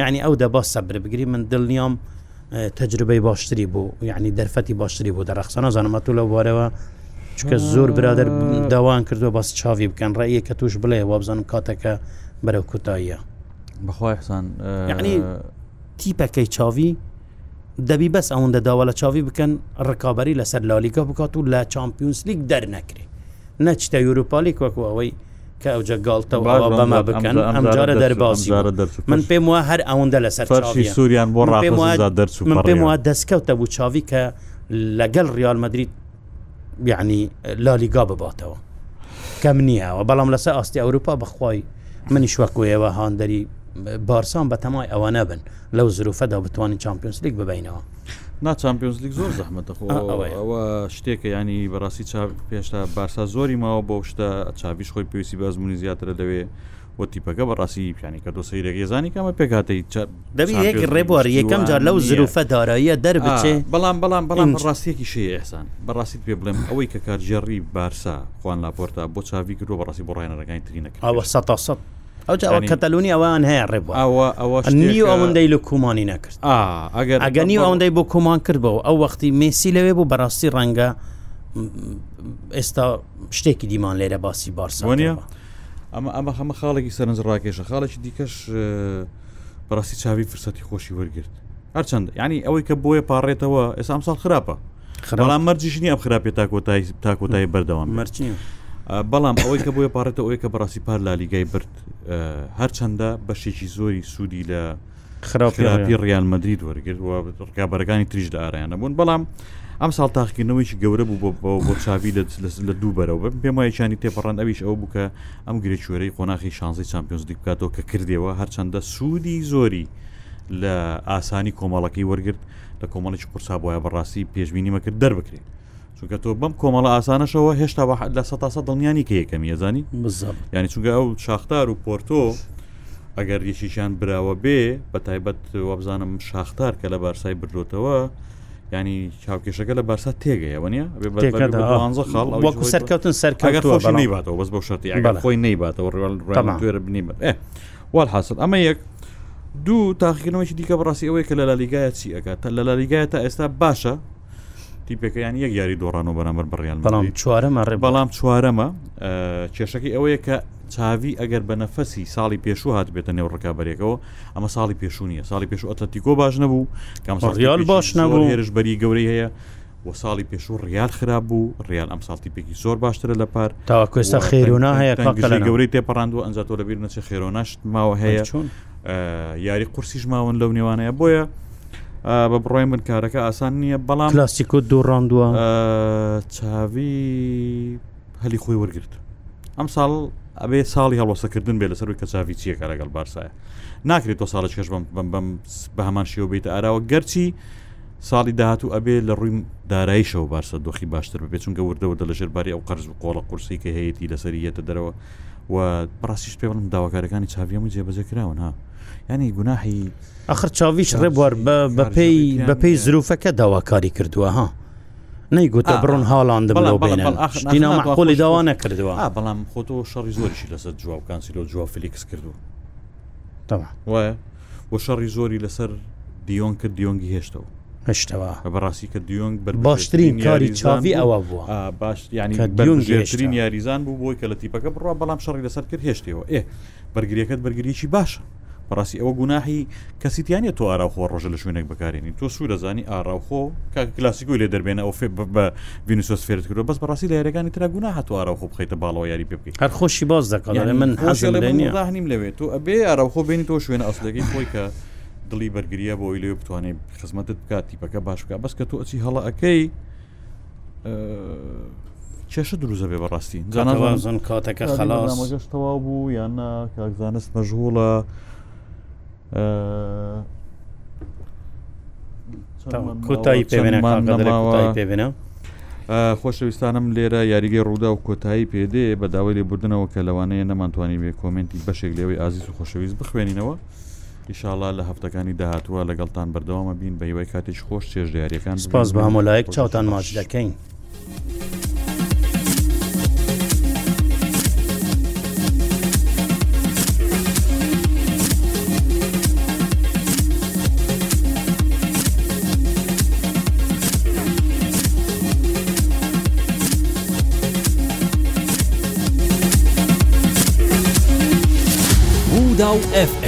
یعنی ئەو دەبا سەبر بگری من دڵنیام تەجربەی باشتری بوو یعنی دەرفەتی باشتری بوو دەرەخسانە زانمەتو لە بارەوە چکە زۆر برادر داوان کردووە باس چاوی بکەن ڕێیە کە توش بڵێ وابزانم کاتەکە بەرەو کوتاییە بەخوای حسان یعنی تیپەکەی چاوی دەبی بەس ئەوەندە داوا لە چاوی بکەن ڕکابی لەسەر لالیگا بکات و لە چمپیونس لیگ دەرنەکرێ نەچتە یوروپالیک وەکو ئەوەی کە ئەو جەگاڵتە بەما بکەن ئەمجارە دەربازی من پێم وە هەر ئەوەندە لەسەر سووریان بۆ دەرچ من پێم وە دەستکەوتە بوو چاوی کە لەگەڵ ریالمەدریت یعنی لالیگا بباتەوە کەم نییەوە بەڵام لەسەر ئاستی ئەوروپا بخوای منی شوەکوێەوە هاندەری بارسان بە تەمای ئەوە نەبن لەو زروفەدا بتوانین چمپیۆنسلیک ببینەوە. ناچمپیۆنز لیگ زۆر زەحمەتە خۆ ئەوە شتێکە ینی بەڕاستی پێشتا بارسا زۆری ماوە بۆ شتە چاویش خۆی پێویستی بازمونی زیاترە دەوێ وەتیپەکە بەڕاستی پیانی کە دۆسی ڕێگەزانی کەمە پێکاتی دەبیێک ڕێبوار یەکەم جار لەو زروفە داراییە دەربچێ بەڵام بەڵام بەڵام ڕاستیەکی شێ ئەحسان بەڕاستیت پێ بڵێم ئەوەی کە کارژێڕی بارسا خوان لاپۆرتا بۆ چاوی کرۆ بەڕاستی بۆ ڕێنەرەکانی ترینەکە ئەوە سە ئەو کەتەلونی ئەوان هەیە ڕێبوو ئەوە ئەوە نی ئەوەندەی لە کومانی نەکرد ئەگەر ئەگەنی ئەوەندەی بۆ کومان کردەوە ئەو وەختی مسی لەوێ بوو بەڕاستی ڕەنگە ئێستا شتێکی دیمان لێرە باسی بارسوانە ئەمە ئەمە هەمە خاڵێکی سەرنج ڕاکێشە خاڵێکی دیکەش بەڕاستی چاوی فرسەتی خۆشی وەرگرت هەرچەند ینی ئەوەی کە بۆیە پاڕێتەوە ئێستا ئەم ساڵ خراپە خەڵام مەرجشنی ئەم خراپێت تا کۆتایی تا کۆتایی بەردەوام مەرچین بەڵام ئەوەی کە بۆیە پارێتە ئەوەی کە بەڕاستی پار لالیگای برد هەرچەندە بەشێکی زۆری سوودی لە خراپی ڕیانمەدرید وەرگرت و ڕگابەرەکانی تریشدا ئارایانە بوون بەڵام ئەم ساڵ تاخکردنەوەیکی گەورە بوو بۆ چاوی لە دوو بەرەوە پێم وایەکانی تێپەڕان ئەویش ئەو بووکە ئەم گرێکوەرەی قۆناخی شانزی چمپیۆنز دیکاتەوە کە کردەوە هەرچەندە سوودی زۆری لە ئاسانی کۆمەڵەکەی وەرگرت لە کۆمەڵێکی قورسا بۆە بەڕاستی پێشبینی مەکرد دەربکرێت چونکە تۆ بەم کۆمەڵە ئاسانەشەوە هێشتا لە سە دڵنیانی کە یەکەم یەزانی ینی چونکە ئەو شاختار و پۆرتۆ ئەگەر یەشیشان براوە بێ بە تایبەت وابزانم شاختار کە لە بارسای بردوتەوە ینی چاوکێشەکە لە بارسا تێگەیەوە نیە خاڵ وەکو سەرکەوتن سەرکەگەر نەیباتەوە بەس بە شتی خۆی نەیباتەوە ڕێوەرە بنیمە وال حاصل ئەمە یەک دوو تاخینەوەی دیکە بڕاستی ئەوەی کە لە لالیگایە چی ئەکات لە لالیگایە تا ئێستا باشە تیپەکەیان یەک یاری دۆڕانەوە بەرامبەر بڕیان بەڵام چوارەمە ڕێ بەڵام چوارەمە کێشەکەی ئەوەیە کە چاوی ئەگەر بە نەفەسی ساڵی پێشوو هات بێتە نێو ڕکابەرێکەوە ئەمە ساڵی پێشوو نیە ساڵی پێشوو ئەتەتیکۆ باش نەبوو کامسەریال باش نەبوو هێرشبەری گەورەی هەیە وە ساڵی پێشوو ڕیال خراپ بوو ڕیال ئەم ساڵتیپێکی زۆر باشترە لە پار تا کوێستا خێرۆنا هەیە لە گەورەی تێپەڕاندوە ئەنجاتۆ لەبییر نەچێ خێرۆناشت ماوە هەیە چۆن یاری قورسیش ماون لەو نێوانەیە بۆیە بە بڕۆی من کارەکە ئاسان نییە بەڵام لاستیکۆ دوو ڕاندووە چاوی هەلی خۆی وەرگرت ئەم ساڵ ئەبێ ساڵی هەڵۆسەکردن بێ لەسەر کە چاوی چیە کارەگەڵ بارسایە ناکرێت تۆ ساڵش کەش بەم بە هەمان شێوە بێتە ئاراوە گەرچی ساڵی داهاتوو ئەبێ لە ڕووی دارایشەوە بارسە دۆخی باشتر ببێت چونکە وردەوە لە ژێرباری ئەو قەرز قۆڵە قورسی کە هەیەی لەسەری یەتە دەرەوە و پراسیش پێ بڵم داواکارەکانی چاویەمە جێبەجێ کراون ها ینی گوناهی ئەخر چاویش ڕێبوار بە پێی بە پێی زروفەکە داواکاری کردووە ها نەیگوتە بڕون هاڵاند بڵێنەخۆلی داوا نەکردووە بەڵام خۆتەوە شەڕی زۆریشی لەسەر جواب کانسیلۆ جواب فلیکس کردو وایە بۆ شەڕی زۆری لەسەر دیۆن کرد دیۆنگی هێشتەوە هشتەوە بەڕاستی کە دیۆنگ باشترین کاری چاوی ئەوە بووە باش ینیترین یاریزان بوو بۆی کە لە تیپەکە بڕوا بەڵام شەڕی لەسەر کرد هێشتەوە ئێ بەرگریەکەت بەرگریکی باشە بەڕاستی ئەوە گوناهی کەسییتیانە تۆ ئاراخۆ ڕۆژە لە شوێنێک بەکارێنی تۆ سوور دەزانی ئاراخۆ کلاسیکۆی لێ دەبێن ئەو فێ بە ڤینوسۆس فێرت کردو بەس بەڕاستی لە یارەکانی تررا گونا هاتو ئاراخۆ بخیتە باڵەوە یاری پێ بکەین هەر خۆشی باز دەکات من حزیم لەوێت تۆ ئەبێ ئاراخۆ بینی تۆ شوێنە ئەسلەکەی خۆی کە دڵی بەرگریە بۆی لێ بتوانێت خزمەتت بکات تیپەکە باش بکە بەس کە تۆ ئەچی هەڵە ئەەکەی کێشە دروزە بێ بەڕاستی زانزان کاتەکە خلاص مەگەشتەوا بوو یاننا کاکزانست مەژغوڵە کۆتایی پێێنە خۆشەویستانم لێرە یاریگەی ڕوودا و کۆتایی پێدێ بە داوای لێ بردنەوە کە لەوانەیە نەمانتوانی بێ کۆمنتی بەشێک لێەوەی ئازیز و خۆشەویست بخوێنینەوە ئیشاڵا لە هەفتەکانی داهاتوە لەگەڵتان بەردەوامە بین بە هیوای کاتێک خۆش چێژ دیارەکان سپاس بە هەمۆلایەک چاوتان ماچ دەکەین. FM